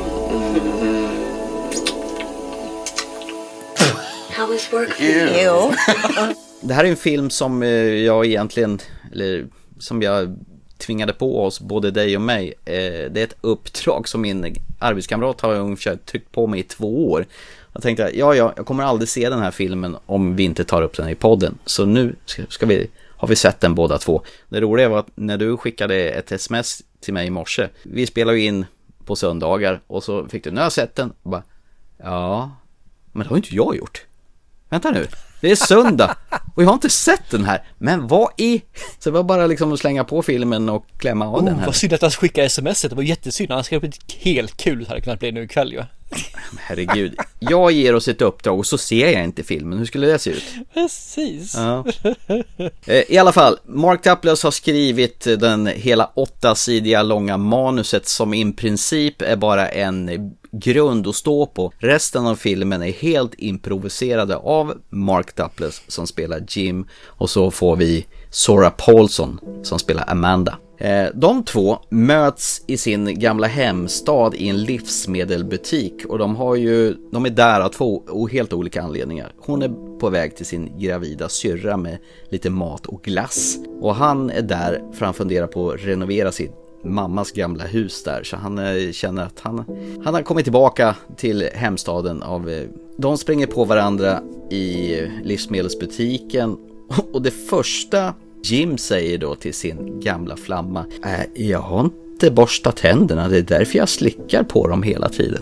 How was work for you? Det här är en film som eh, jag egentligen, eller som jag tvingade på oss, både dig och mig. Eh, det är ett uppdrag som min arbetskamrat har ungefär tryckt på mig i två år. Jag tänkte, ja, ja, jag kommer aldrig se den här filmen om vi inte tar upp den i podden. Så nu ska, ska vi, har vi sett den båda två. Det roliga var att när du skickade ett sms till mig i morse, vi spelar ju in på söndagar och så fick du, nu har jag sett den. Och bara, ja, men det har ju inte jag gjort. Vänta nu, det är söndag och jag har inte sett den här. Men vad i... Så det var bara liksom att slänga på filmen och klämma av Oh, den här. vad synd att han skickade sms. Det var jättesynd. Han skrev blivit helt kul hade kunnat bli nu ikväll ju. Herregud, jag ger oss ett uppdrag och så ser jag inte filmen. Hur skulle det se ut? Precis. Ja. Eh, I alla fall, Mark Duplass har skrivit den hela åttasidiga långa manuset som i princip är bara en grund att stå på. Resten av filmen är helt improviserade av Mark Duplass som spelar Jim och så får vi Sora Paulson som spelar Amanda. Eh, de två möts i sin gamla hemstad i en livsmedelbutik och de har ju, de är där av två helt olika anledningar. Hon är på väg till sin gravida syrra med lite mat och glass och han är där för han funderar på att renovera sitt mammas gamla hus där så han eh, känner att han, han har kommit tillbaka till hemstaden av eh, de springer på varandra i livsmedelsbutiken och det första Jim säger då till sin gamla flamma äh, Jag har inte borstat tänderna, det är därför jag slickar på dem hela tiden.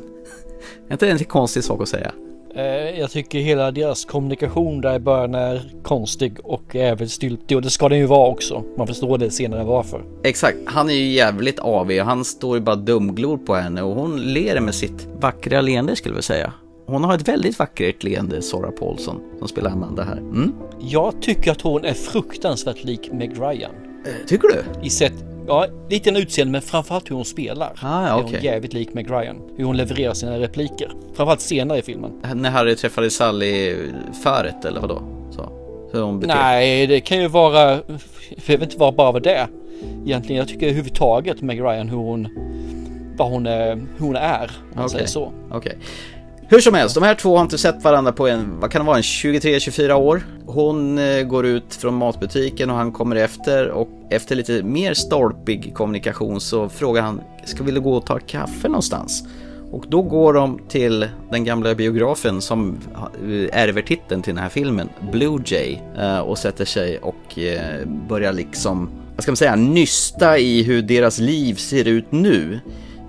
Är inte det en konstig sak att säga? Eh, Jag tycker hela deras kommunikation där i början är konstig och även styltig och det ska den ju vara också. Man förstår det senare varför. Exakt, han är ju jävligt avig och han står ju bara dumglor på henne och hon ler med sitt vackra leende skulle vi säga. Hon har ett väldigt vackert leende, Sora Paulson, som spelar Amanda här. Mm. Jag tycker att hon är fruktansvärt lik Meg Ryan. Tycker du? I sätt, ja, lite en utseende men framförallt hur hon spelar. Ah, ja, är hon jävligt lik Meg Ryan. Hur hon levererar sina repliker. Framförallt senare i filmen. När Harry träffade Sally föret eller vadå? Så, Nej, det kan ju vara... Det behöver inte vara bara det. Egentligen, jag tycker överhuvudtaget Meg Ryan hur hon... Vad hon är, hur hon är. Om man Okej. säger så. Okej. Hur som helst, de här två har inte sett varandra på en, vad kan det vara, en 23-24 år. Hon eh, går ut från matbutiken och han kommer efter och efter lite mer stolpig kommunikation så frågar han, ska vi gå och ta kaffe någonstans? Och då går de till den gamla biografen som eh, ärver titeln till den här filmen, Blue Jay, eh, och sätter sig och börjar liksom, vad ska man säga, nysta i hur deras liv ser ut nu.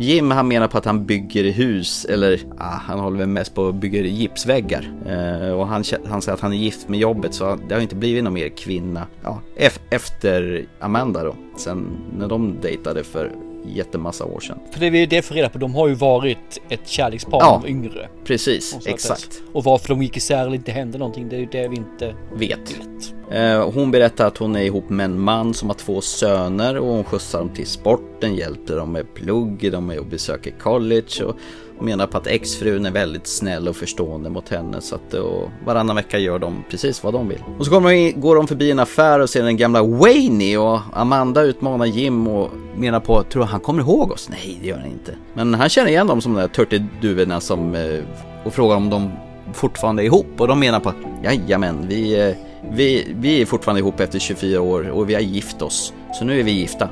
Jim han menar på att han bygger hus, eller ah, han håller väl mest på att bygga gipsväggar. Eh, och han, han säger att han är gift med jobbet så det har inte blivit någon mer kvinna ja, ef- efter Amanda då. Sen när de dejtade för jättemassa år sedan. För det är det för reda på. De har ju varit ett kärlekspar Ja, yngre. Precis, exakt. Och varför de gick isär eller inte hände någonting, det är ju det vi inte Vet. Eh, Eh, hon berättar att hon är ihop med en man som har två söner och hon skjutsar dem till sporten, hjälper dem med plugg, de är och besöker college och menar på att exfrun är väldigt snäll och förstående mot henne så att eh, och varannan vecka gör de precis vad de vill. Och så kommer de in, går de förbi en affär och ser den gamla Wayne och Amanda utmanar Jim och menar på, tror han kommer ihåg oss? Nej, det gör han inte. Men han känner igen dem som de där turtiduvorna som eh, och frågar om de fortfarande är ihop och de menar på jajamän, vi, vi, vi är fortfarande ihop efter 24 år och vi har gift oss. Så nu är vi gifta.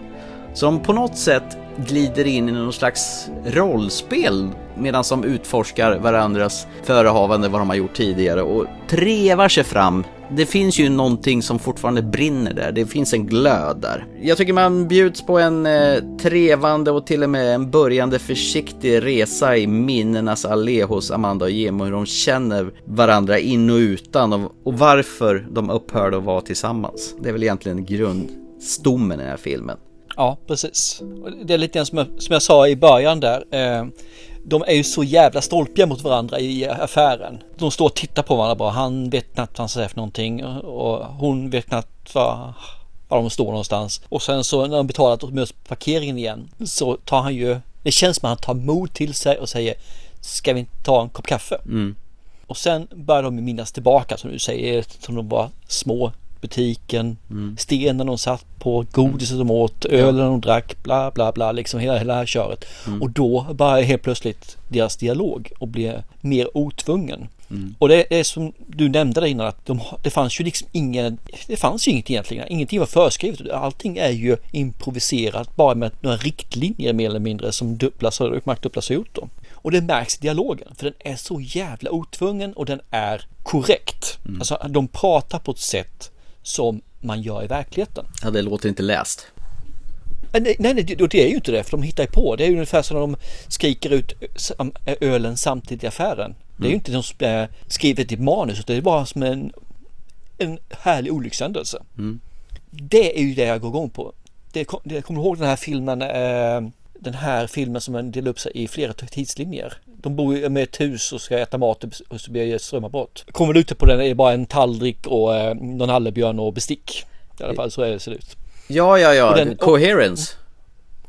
Som på något sätt glider in i någon slags rollspel medan de utforskar varandras förehavande, vad de har gjort tidigare och trevar sig fram. Det finns ju någonting som fortfarande brinner där, det finns en glöd där. Jag tycker man bjuds på en eh, trevande och till och med en börjande försiktig resa i minnenas allé hos Amanda och Jim och hur de känner varandra in och utan och, och varför de upphörde att vara tillsammans. Det är väl egentligen grundstommen i den här filmen. Ja, precis. Det är lite grann som jag, som jag sa i början där. Eh, de är ju så jävla stolpiga mot varandra i affären. De står och tittar på varandra bara. Han vet knappt vad han säger för någonting och hon vet knappt vad, var de står någonstans. Och sen så när de betalat och möts på parkeringen igen så tar han ju, det känns som att han tar mod till sig och säger Ska vi inte ta en kopp kaffe? Mm. Och sen börjar de minnas tillbaka som du säger, som de var små. Butiken, Mm. stenen de satt på, godiset de åt, ölen de drack, bla bla bla, liksom hela, hela det här köret. Mm. Och då börjar helt plötsligt deras dialog och blir mer otvungen. Och det är som du nämnde där innan att de, det fanns ju liksom ingen, det fanns ju inget egentligen, ingenting var föreskrivet. Allting är ju improviserat bara med några riktlinjer mer eller mindre som Dupplas och Mark har gjort då. Och det märks i dialogen för den är så jävla otvungen och den är korrekt. Alltså de pratar på ett sätt som man gör i verkligheten. Ja, det låter inte läst. Eh, Nej, nej, det, det är ju inte det, för de hittar ju på. Det är ju ungefär som när de skriker ut sam- ölen samtidigt i affären. Det är ju inte de som är skrivet i manus, utan det är bara som en, en härlig olyckshändelse. Mm. Det är ju det jag går igång på. Det, jag kommer ihåg den här filmen, eh, den här filmen som delar upp sig i flera tidslinjer. De bor med ett hus och ska äta mat och så blir det strömavbrott. Kommer du ut på den är det bara en tallrik och eh, någon nallebjörn och bestick. I alla fall så är det ser ut. Ja, ja, ja. Och den- Coherence.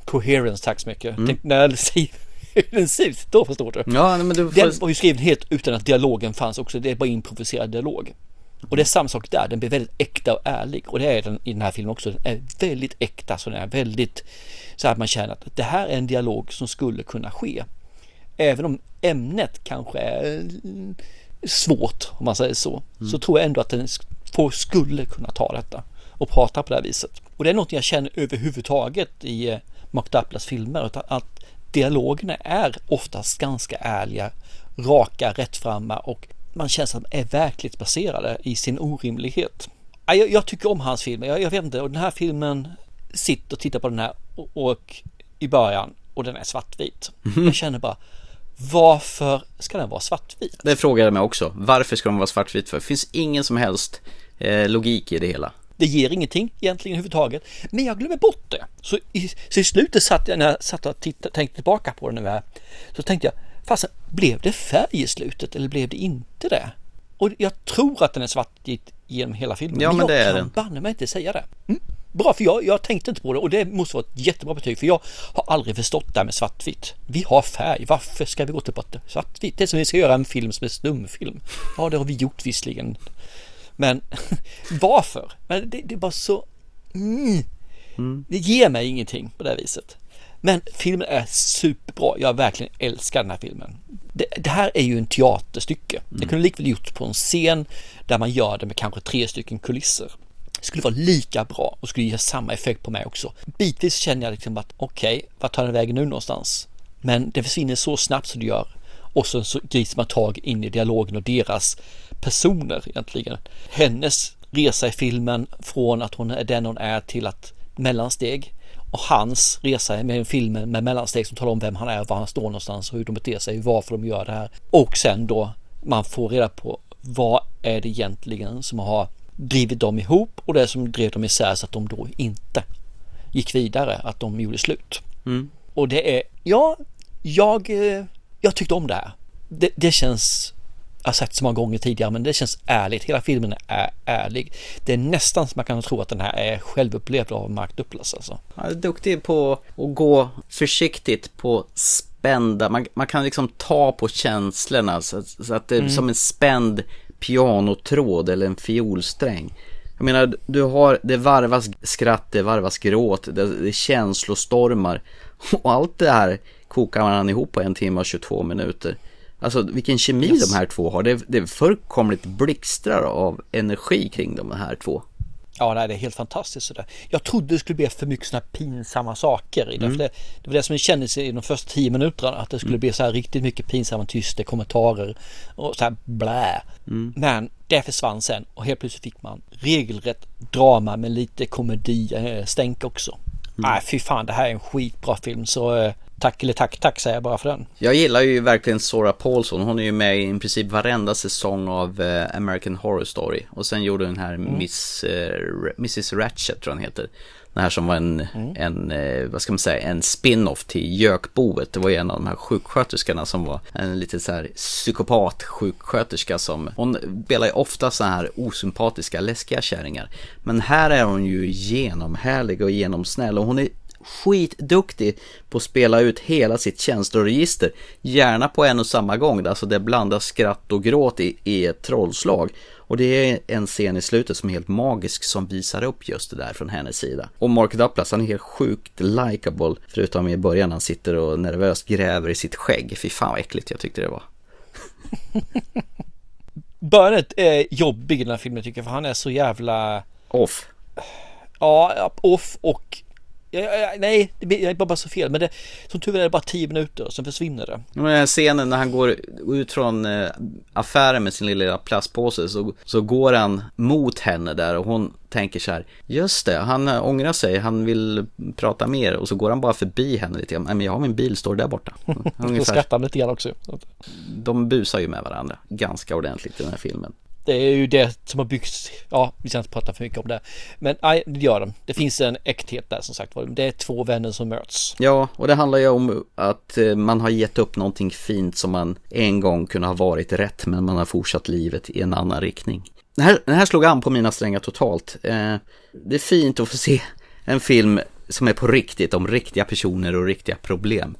Coherence, tack så mycket. Mm. Tänk, när den ser ut, då förstår du. Ja, men du Den får... var ju skriven helt utan att dialogen fanns också. Det är bara improviserad dialog. Och det är samma sak där. Den blir väldigt äkta och ärlig. Och det är den i den här filmen också. Den är väldigt äkta. Så den är väldigt så att man känner att det här är en dialog som skulle kunna ske. Även om ämnet kanske är mm, svårt om man säger så. Så tror jag ändå att den skulle kunna ta detta och prata på det här viset. Och det är något jag känner överhuvudtaget i eh, Mark Duplas filmer. Att, att dialogerna är oftast ganska ärliga, raka, rättframma och man känner att är verklighetsbaserade i sin orimlighet. Ja, Jag, jag tycker om hans filmer, jag, jag vet inte, och den här filmen sitter och tittar på den här och, och i början och den är svartvit. Jag känner bara, varför ska den vara svartvit? Det frågade jag mig också. Varför ska de vara svartvit för? Det finns ingen som helst eh, logik i det hela. Det ger ingenting egentligen överhuvudtaget. Men jag glömmer bort det. Så i, så i slutet satt jag, när jag satt och tittade, tänkte tillbaka på den nu här, så tänkte jag, fasen, blev det färg i slutet eller blev det inte det? Och jag tror att den är svartvit genom hela filmen. Ja, men jag det är kan banne mig inte säga det. Mm. Bra, för jag, jag tänkte inte på det och det måste vara ett jättebra betyg för jag har aldrig förstått det här med svartvitt. Vi har färg, varför ska vi gå tillbaka till svartvitt? Det är som vi ska göra en film som är stumfilm. Ja, det har vi gjort visserligen. Men varför? Men det, det är bara så... Mm. Det ger mig ingenting på det här viset. Men filmen är superbra. Jag verkligen älskar den här filmen. Det, det här är ju en teaterstycke. Det kunde likväl gjorts på en scen där man gör det med kanske tre stycken kulisser. Det skulle vara lika bra och skulle ge samma effekt på mig också. Bitvis känner jag liksom att okej, okay, vart tar den vägen nu någonstans? Men det försvinner så snabbt som det gör och så, så grips man tag in i dialogen och deras personer egentligen. Hennes resa i filmen från att hon är den hon är till att mellansteg och hans resa med filmen med mellansteg som talar om vem han är, var han står någonstans och hur de beter sig, varför de gör det här. Och sen då man får reda på vad är det egentligen som har drivit dem ihop och det som drev dem isär så att de då inte gick vidare, att de gjorde slut. Mm. Och det är, ja, jag, eh, jag tyckte om det här. Det, det känns, har sett så många gånger tidigare, men det känns ärligt. Hela filmen är ärlig. Det är nästan som man kan tro att den här är självupplevd av Mark Duplass alltså. Han är duktig på att gå försiktigt på spända, man, man kan liksom ta på känslorna så, så att det är Mm. som en spänd pianotråd eller en fiolsträng. Jag menar, du har, det varvas skratt, det varvas gråt, det, det är känslostormar. Och allt det här kokar man ihop på en timme och 22 minuter. Alltså vilken kemi Yes. de här två har. Det, det fullkomligt blixtrar av energi kring de här två. Ja, nej, det är helt fantastiskt sådär. Jag trodde det skulle bli för mycket sådana pinsamma saker. Mm. Det, det var det som kändes i de första tio minuterna, att det skulle bli så här riktigt mycket pinsamma tysta kommentarer och så här blä. Mm. Men det försvann sen och helt plötsligt fick man regelrätt drama med lite komedi, eh, stänk också. Nej, fy fan, det här är en skitbra film så eh, tack eller tack, tack säger jag bara för den. Jag gillar ju verkligen Sora Paulson. Hon är ju med i princip varenda säsong av eh, American Horror Story. Och sen gjorde den här Miss, eh, Mrs Ratchet tror jag den heter. Den här som var en, en eh, vad ska man säga, en spin-off till Gökboet. Det var ju en av de här sjuksköterskorna som var en lite så här psykopat sjuksköterska som, hon spelar ju ofta så här osympatiska, läskiga kärringar. Men här är hon ju genomhärlig och genomsnäll och hon är skitduktig på att spela ut hela sitt känsloregister. Gärna på en och samma gång, alltså det blandas skratt och gråt i, i ett trollslag. Och det är en scen i slutet som är helt magisk som visar upp just det där från hennes sida. Och Mark Duplass, han är helt sjukt likable. Förutom i början han sitter och nervöst gräver i sitt skägg. Fy fan vad äckligt jag tyckte det var. Börjandet är jobbig i den här filmen tycker jag för han är så jävla Off. Ja, off och ja, ja, nej, det blir bara så fel. Men det, som tur är det bara tio minuter och sen försvinner det. Den här scenen när han går ut från eh, affären med sin lilla plastpåse så, så går han mot henne där och hon tänker så här Just det, han eh, ångrar sig, han vill prata mer och så går han bara förbi henne lite grann. Nej men jag har min bil, står där borta. Så skrattar han lite grann också. De busar ju med varandra ganska ordentligt i den här filmen. Det är ju det som har byggts, ja vi ska inte prata för mycket om det. Men nej, det gör de. Det finns en äkthet där som sagt. Det är två vänner som möts. Ja, och det handlar ju om att eh, man har gett upp någonting fint som man en gång kunde ha varit rätt men man har fortsatt livet i en annan riktning. Den här, den här slog an på mina strängar totalt. Eh, det är fint att få se en film som är på riktigt om riktiga personer och riktiga problem.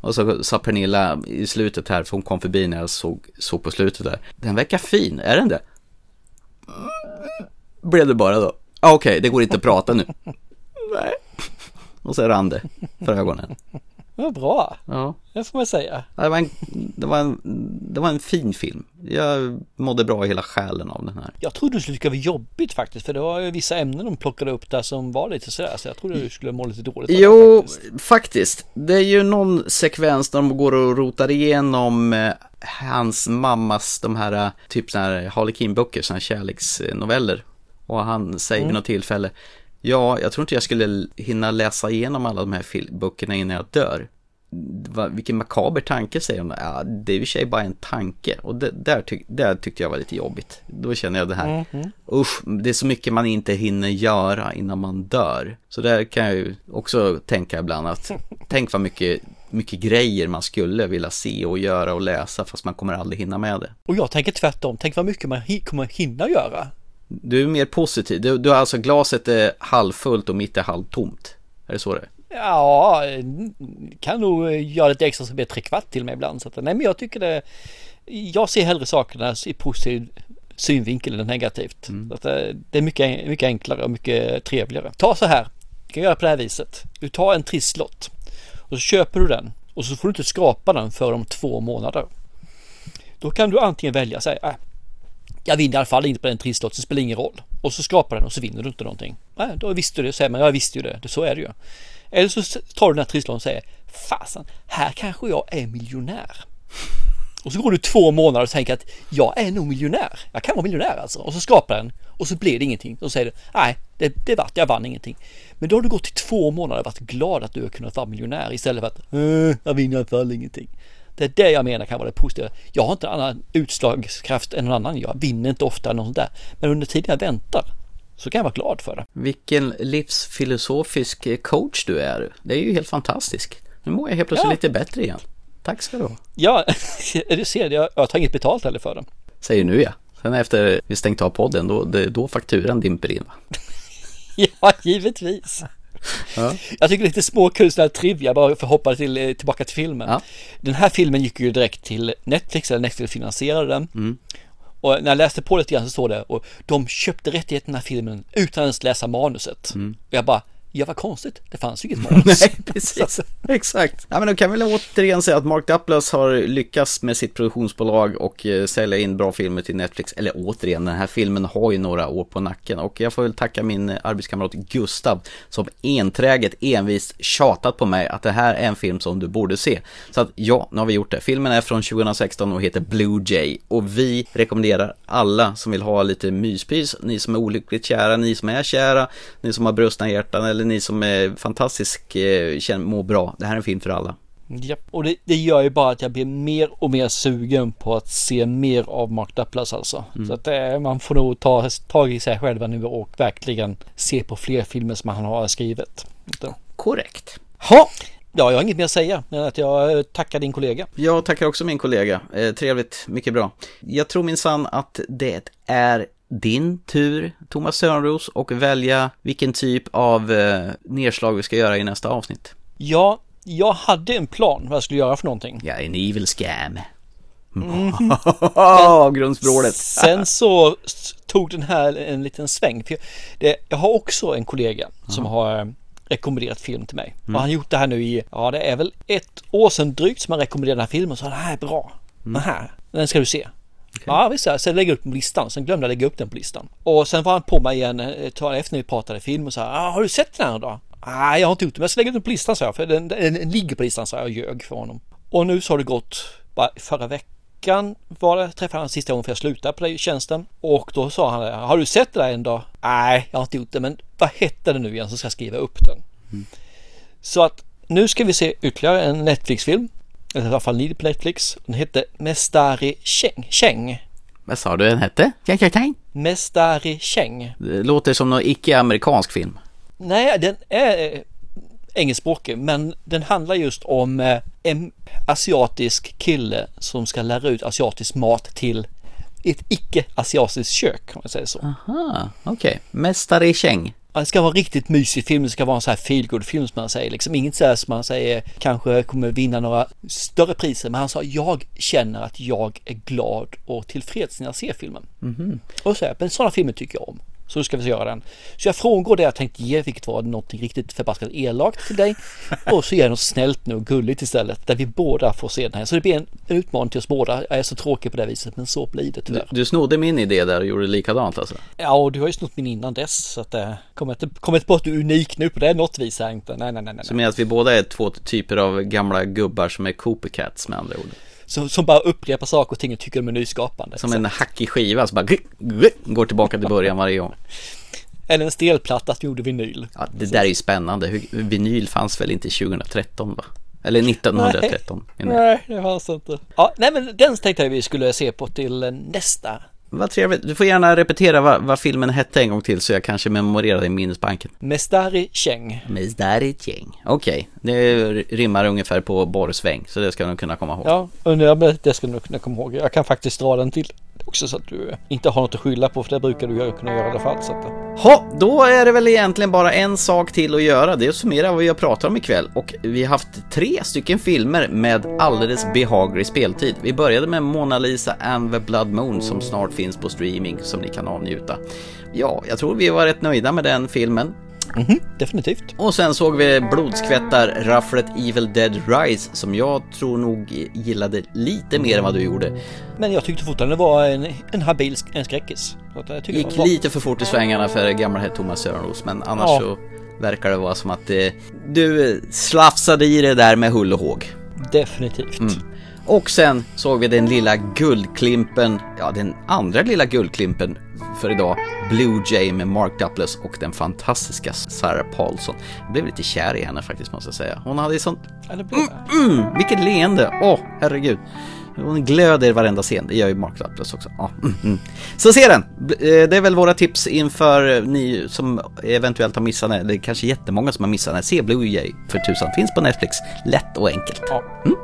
Och så sa Pernilla i slutet här, för hon kom förbi när jag såg, såg på slutet där. Den verkar fin, är den det? Blev det bara då. Ah, Okej, okay, det går inte att prata nu. Nej. Och så rann det för ögonen. Vad bra. Ja. Det får man säga. Det var, en, det, var en, det var en fin film. Jag mådde bra i hela själen av den här. Jag trodde du skulle tycka det var jobbigt faktiskt. För det var ju vissa ämnen de plockade upp där som var lite sådär. Så jag trodde du skulle må lite dåligt. Jo, faktiskt. faktiskt. Det är ju någon sekvens där de går och rotar igenom eh, hans mammas, de här eh, typ sådana här Harlequin-böcker, sådana här kärleksnoveller. Och han säger mm. vid något tillfälle Ja, jag tror inte jag skulle hinna läsa igenom alla de här böckerna innan jag dör. Va, vilken makaber tanke säger hon. Ja, det är ju sig bara en tanke. Och det, där, tyck, där tyckte jag var lite jobbigt. Då känner jag det här. Mm. Usch, det är så mycket man inte hinner göra innan man dör. Så där kan jag ju också tänka ibland att tänk vad mycket mycket grejer man skulle vilja se och göra och läsa fast man kommer aldrig hinna med det. Och jag tänker tvärtom, tänk vad mycket man kommer hinna göra. Du är mer positiv, du, du alltså glaset är halvfullt och mitt är halvtomt. Är det så det är? Ja, kan nog göra lite extra så blir tre kvart till mig ibland. Så att, nej men jag tycker det, jag ser hellre sakerna i positiv synvinkel än negativt. Mm. Att det, det är mycket, mycket enklare och mycket trevligare. Ta så här, du kan göra på det här viset. Du tar en trisslott och så köper du den och så får du inte skrapa den för om två månader. Då kan du antingen välja säga äh, jag vinner i alla fall inte på den trisslotten, det spelar ingen roll. Och så skrapar den och så vinner du inte någonting. Äh, då visste du det, säger man, jag visste ju det, så är det ju. Eller så tar du den här trisslotten och säger, fasen, här kanske jag är miljonär. Och så går du två månader och tänker att jag är nog miljonär. Jag kan vara miljonär alltså. Och så skrapar den och så blir det ingenting. Och så säger du, nej, det, det vart, jag vann ingenting. Men då har du gått i två månader och varit glad att du har kunnat vara miljonär istället för att, äh, jag vinner i alla fall ingenting. Det är det jag menar kan vara det positiva. Jag har inte annan utslagskraft än någon annan. Jag vinner inte ofta något sånt där. Men under tiden jag väntar så kan jag vara glad för det. Vilken livsfilosofisk coach du är. Det är ju helt fantastiskt. Nu mår jag helt plötsligt ja. lite bättre igen. Tack ska du ha. Ja, du ser, jag, jag tar inget betalt heller för det. Säger nu ja. Sen efter vi stängt av podden, då, det, då fakturan dimper in va? ja, givetvis. Ja. Jag tycker lite småkul sådär trivia bara för att hoppa till, eh, tillbaka till filmen. Ja. Den här filmen gick ju direkt till Netflix, eller Netflix finansierade den. Mm. Och när jag läste på lite grann så står det, och de köpte rättigheten till den här filmen utan ens läsa manuset. Mm. Och jag bara, Ja, vad konstigt. Det fanns ju inget manus. Nej, precis. Exakt. Ja, men då kan vi återigen säga att Mark Duplass har lyckats med sitt produktionsbolag och eh, sälja in bra filmer till Netflix. Eller återigen, den här filmen har ju några år på nacken. Och jag får väl tacka min arbetskamrat Gustav som enträget envist tjatat på mig att det här är en film som du borde se. Så att ja, nu har vi gjort det. Filmen är från 2016 och heter Blue Jay. Och vi rekommenderar alla som vill ha lite myspys, ni som är olyckligt kära, ni som är kära, ni som har brustna hjärtan eller ni som är fantastisk, eh, känner, mår bra. Det här är en film för alla. Ja, och det, det, gör ju bara att jag blir mer och mer sugen på att se mer av Mark Duplass alltså. Mm. Så att eh, man får nog ta tag i sig själva nu och verkligen se på fler filmer som han har skrivit. Så. Korrekt. Ha! Ja, jag har inget mer att säga men att jag eh, tackar din kollega. Jag tackar också min kollega. Eh, trevligt, mycket bra. Jag tror minsann att det är din tur, Thomas Sörnros, och välja vilken typ av eh, nedslag vi ska göra i nästa avsnitt. Ja, jag hade en plan vad jag skulle göra för någonting. Ja, en evil scam. Mm. Grundsprålet. Sen så tog den här en liten sväng. För jag, det, jag har också en kollega som har rekommenderat film till mig. Mm. Och han har gjort det här nu i, ja det är väl ett år sedan drygt som han rekommenderade den här filmen. Så den här är bra. Mm. Den här, den ska du se. Ja visst, så jag lägger upp den på listan. Sen glömde jag lägga upp den på listan. Och sen var han på mig igen tag efter när vi pratade film och sa ah, Har du sett den här då? Nej, jag har inte gjort det, men jag ska lägga upp den på listan, sa jag. För den, den, den ligger på listan, sa jag och ljög för honom. Och nu så har det gått, bara förra veckan var det, träffade han sista gången för jag slutade på den tjänsten. Och då sa han, har du sett det där en dag? Nej, jag har inte gjort det, men vad hette det nu igen så ska jag skriva upp den. Mm. Så att nu ska vi se ytterligare en Netflix-film. Eller i alla fall ligger på Netflix. Den hette Mestari Cheng. Cheng. Vad sa du den hette? Cheng. Mestari Cheng. Det låter som någon icke-amerikansk film. Nej, den är eh, engelskspråkig men den handlar just om eh, en asiatisk kille som ska lära ut asiatisk mat till ett icke-asiatiskt kök om man säger så. Aha, okej. Okay. Mästare Cheng. Det ska vara en riktigt mysig film, det ska vara en så här feelgood film som man säger. Liksom inget så här som man säger kanske kommer vinna några större priser. Men han sa jag känner att jag är glad och tillfreds när jag ser filmen. Mm -hmm. Och så här, men sådana filmer tycker jag om. Så nu ska vi göra den. Så jag frångår det jag tänkte ge, vilket var något riktigt förbaskat elakt till dig. Och så ger jag något snällt nu och gulligt istället. Där vi båda får se den här. Så det blir en, en utmaning till oss båda. Jag är så tråkig på det viset, men så blir det tyvärr. Du, du snodde min idé där och gjorde likadant alltså? Ja, och du har ju snott min innan dess. Så att det äh, kommer inte, inte på att du är unik nu på det något vis här inte. Nej, nej, nej. nej. Så med att vi båda är två typer av gamla gubbar som är copycats med andra ord? Som, som bara upprepar saker och ting och tycker de är nyskapande. Som en hackig skiva som bara går tillbaka till början varje gång. Eller en stelplatta som gjorde vinyl. Ja, det där är ju spännande. Vinyl fanns väl inte 2013 va? Eller 1913. Nej, nej det fanns inte. Ja, nej men den tänkte jag vi skulle se på till nästa vad trevligt. Du får gärna repetera vad, vad, filmen hette en gång till så jag kanske memorerar det i minnesbanken. Mestari Cheng. Mestari Cheng. Okej, okay. det rimmar ungefär på borrsväng så det ska du nog kunna komma ihåg. Ja, det ska du nog kunna komma ihåg. Jag kan faktiskt dra den till också så att du inte har något att skylla på för det brukar du kunna göra i alla fall. Så att... Eh. Ha, då är det väl egentligen bara en sak till att göra. Det är att summera vad vi har pratat om ikväll och vi har haft tre stycken filmer med alldeles behaglig speltid. Vi började med Mona Lisa and the Blood Moon som snart finns på streaming som ni kan avnjuta. Ja, jag tror vi var rätt nöjda med den filmen. Mm definitivt. Och sen såg vi blodskvättar-rafflet Evil Dead Rise som jag tror nog gillade lite mer än vad du gjorde. Men jag tyckte fortfarande det var en, en habil en skräckis. Gick lite för fort i svängarna för gamla Thomas Sörenros men annars ja. så verkar det vara som att eh, du slafsade i det där med hull och håg. Definitivt. Mm. Och sen såg vi den lilla guldklimpen, ja den andra lilla guldklimpen för idag, Blue Jay med Mark Duplass och den fantastiska Sarah Paulson. Jag blev lite kär i henne faktiskt måste jag säga. Hon hade ju sånt... Mm, mm, vilket leende! Åh, oh, herregud. Hon glöder i varenda scen, det gör ju Mark Duplass också. Ja, mm, mm. Så se den! Eh, det är väl våra tips inför ni som eventuellt har missat den, eller kanske jättemånga som har missat den. Se Blue Jay för tusan, finns på Netflix. Lätt och enkelt. Mm.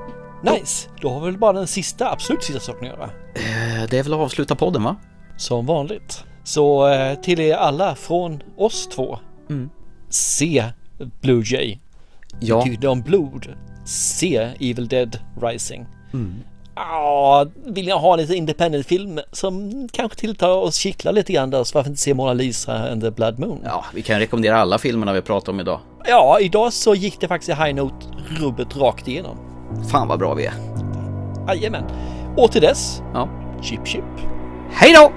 Nice! Då har vi väl bara den sista, absolut sista saken att göra. Eh, det är väl att avsluta podden va? Som vanligt. Så eh, till er alla från oss två. Mm. Se Blue Jay. Ja. Tyckte om blod. Se Evil Dead Rising. Mm. Ja, vill jag ha lite independent film som kanske tilltar oss kittlar lite grann där så varför inte se Mona Lisa and the Blood Moon? Ja, vi kan rekommendera alla filmerna vi pratar om idag. Ja, idag så gick det faktiskt i High Note rubbet rakt igenom. Fan vad bra vi är. Jajamän. Och till dess, ja. chip chip. Hej då!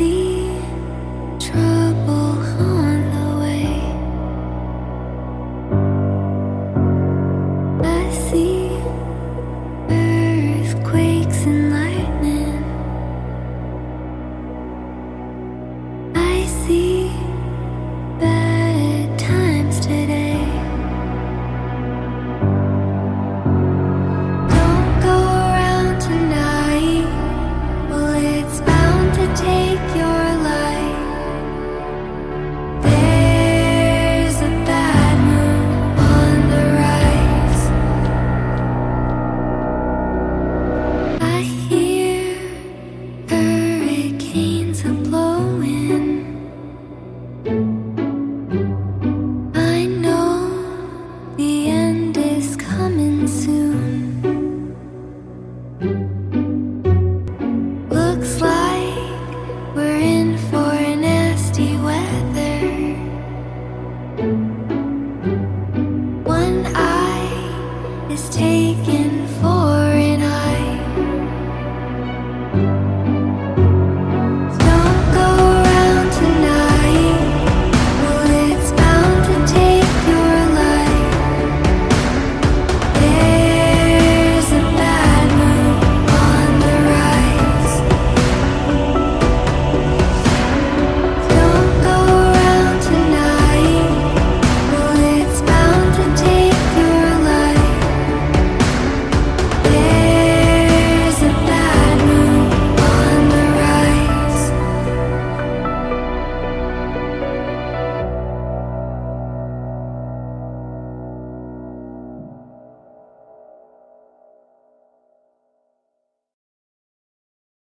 see trouble home.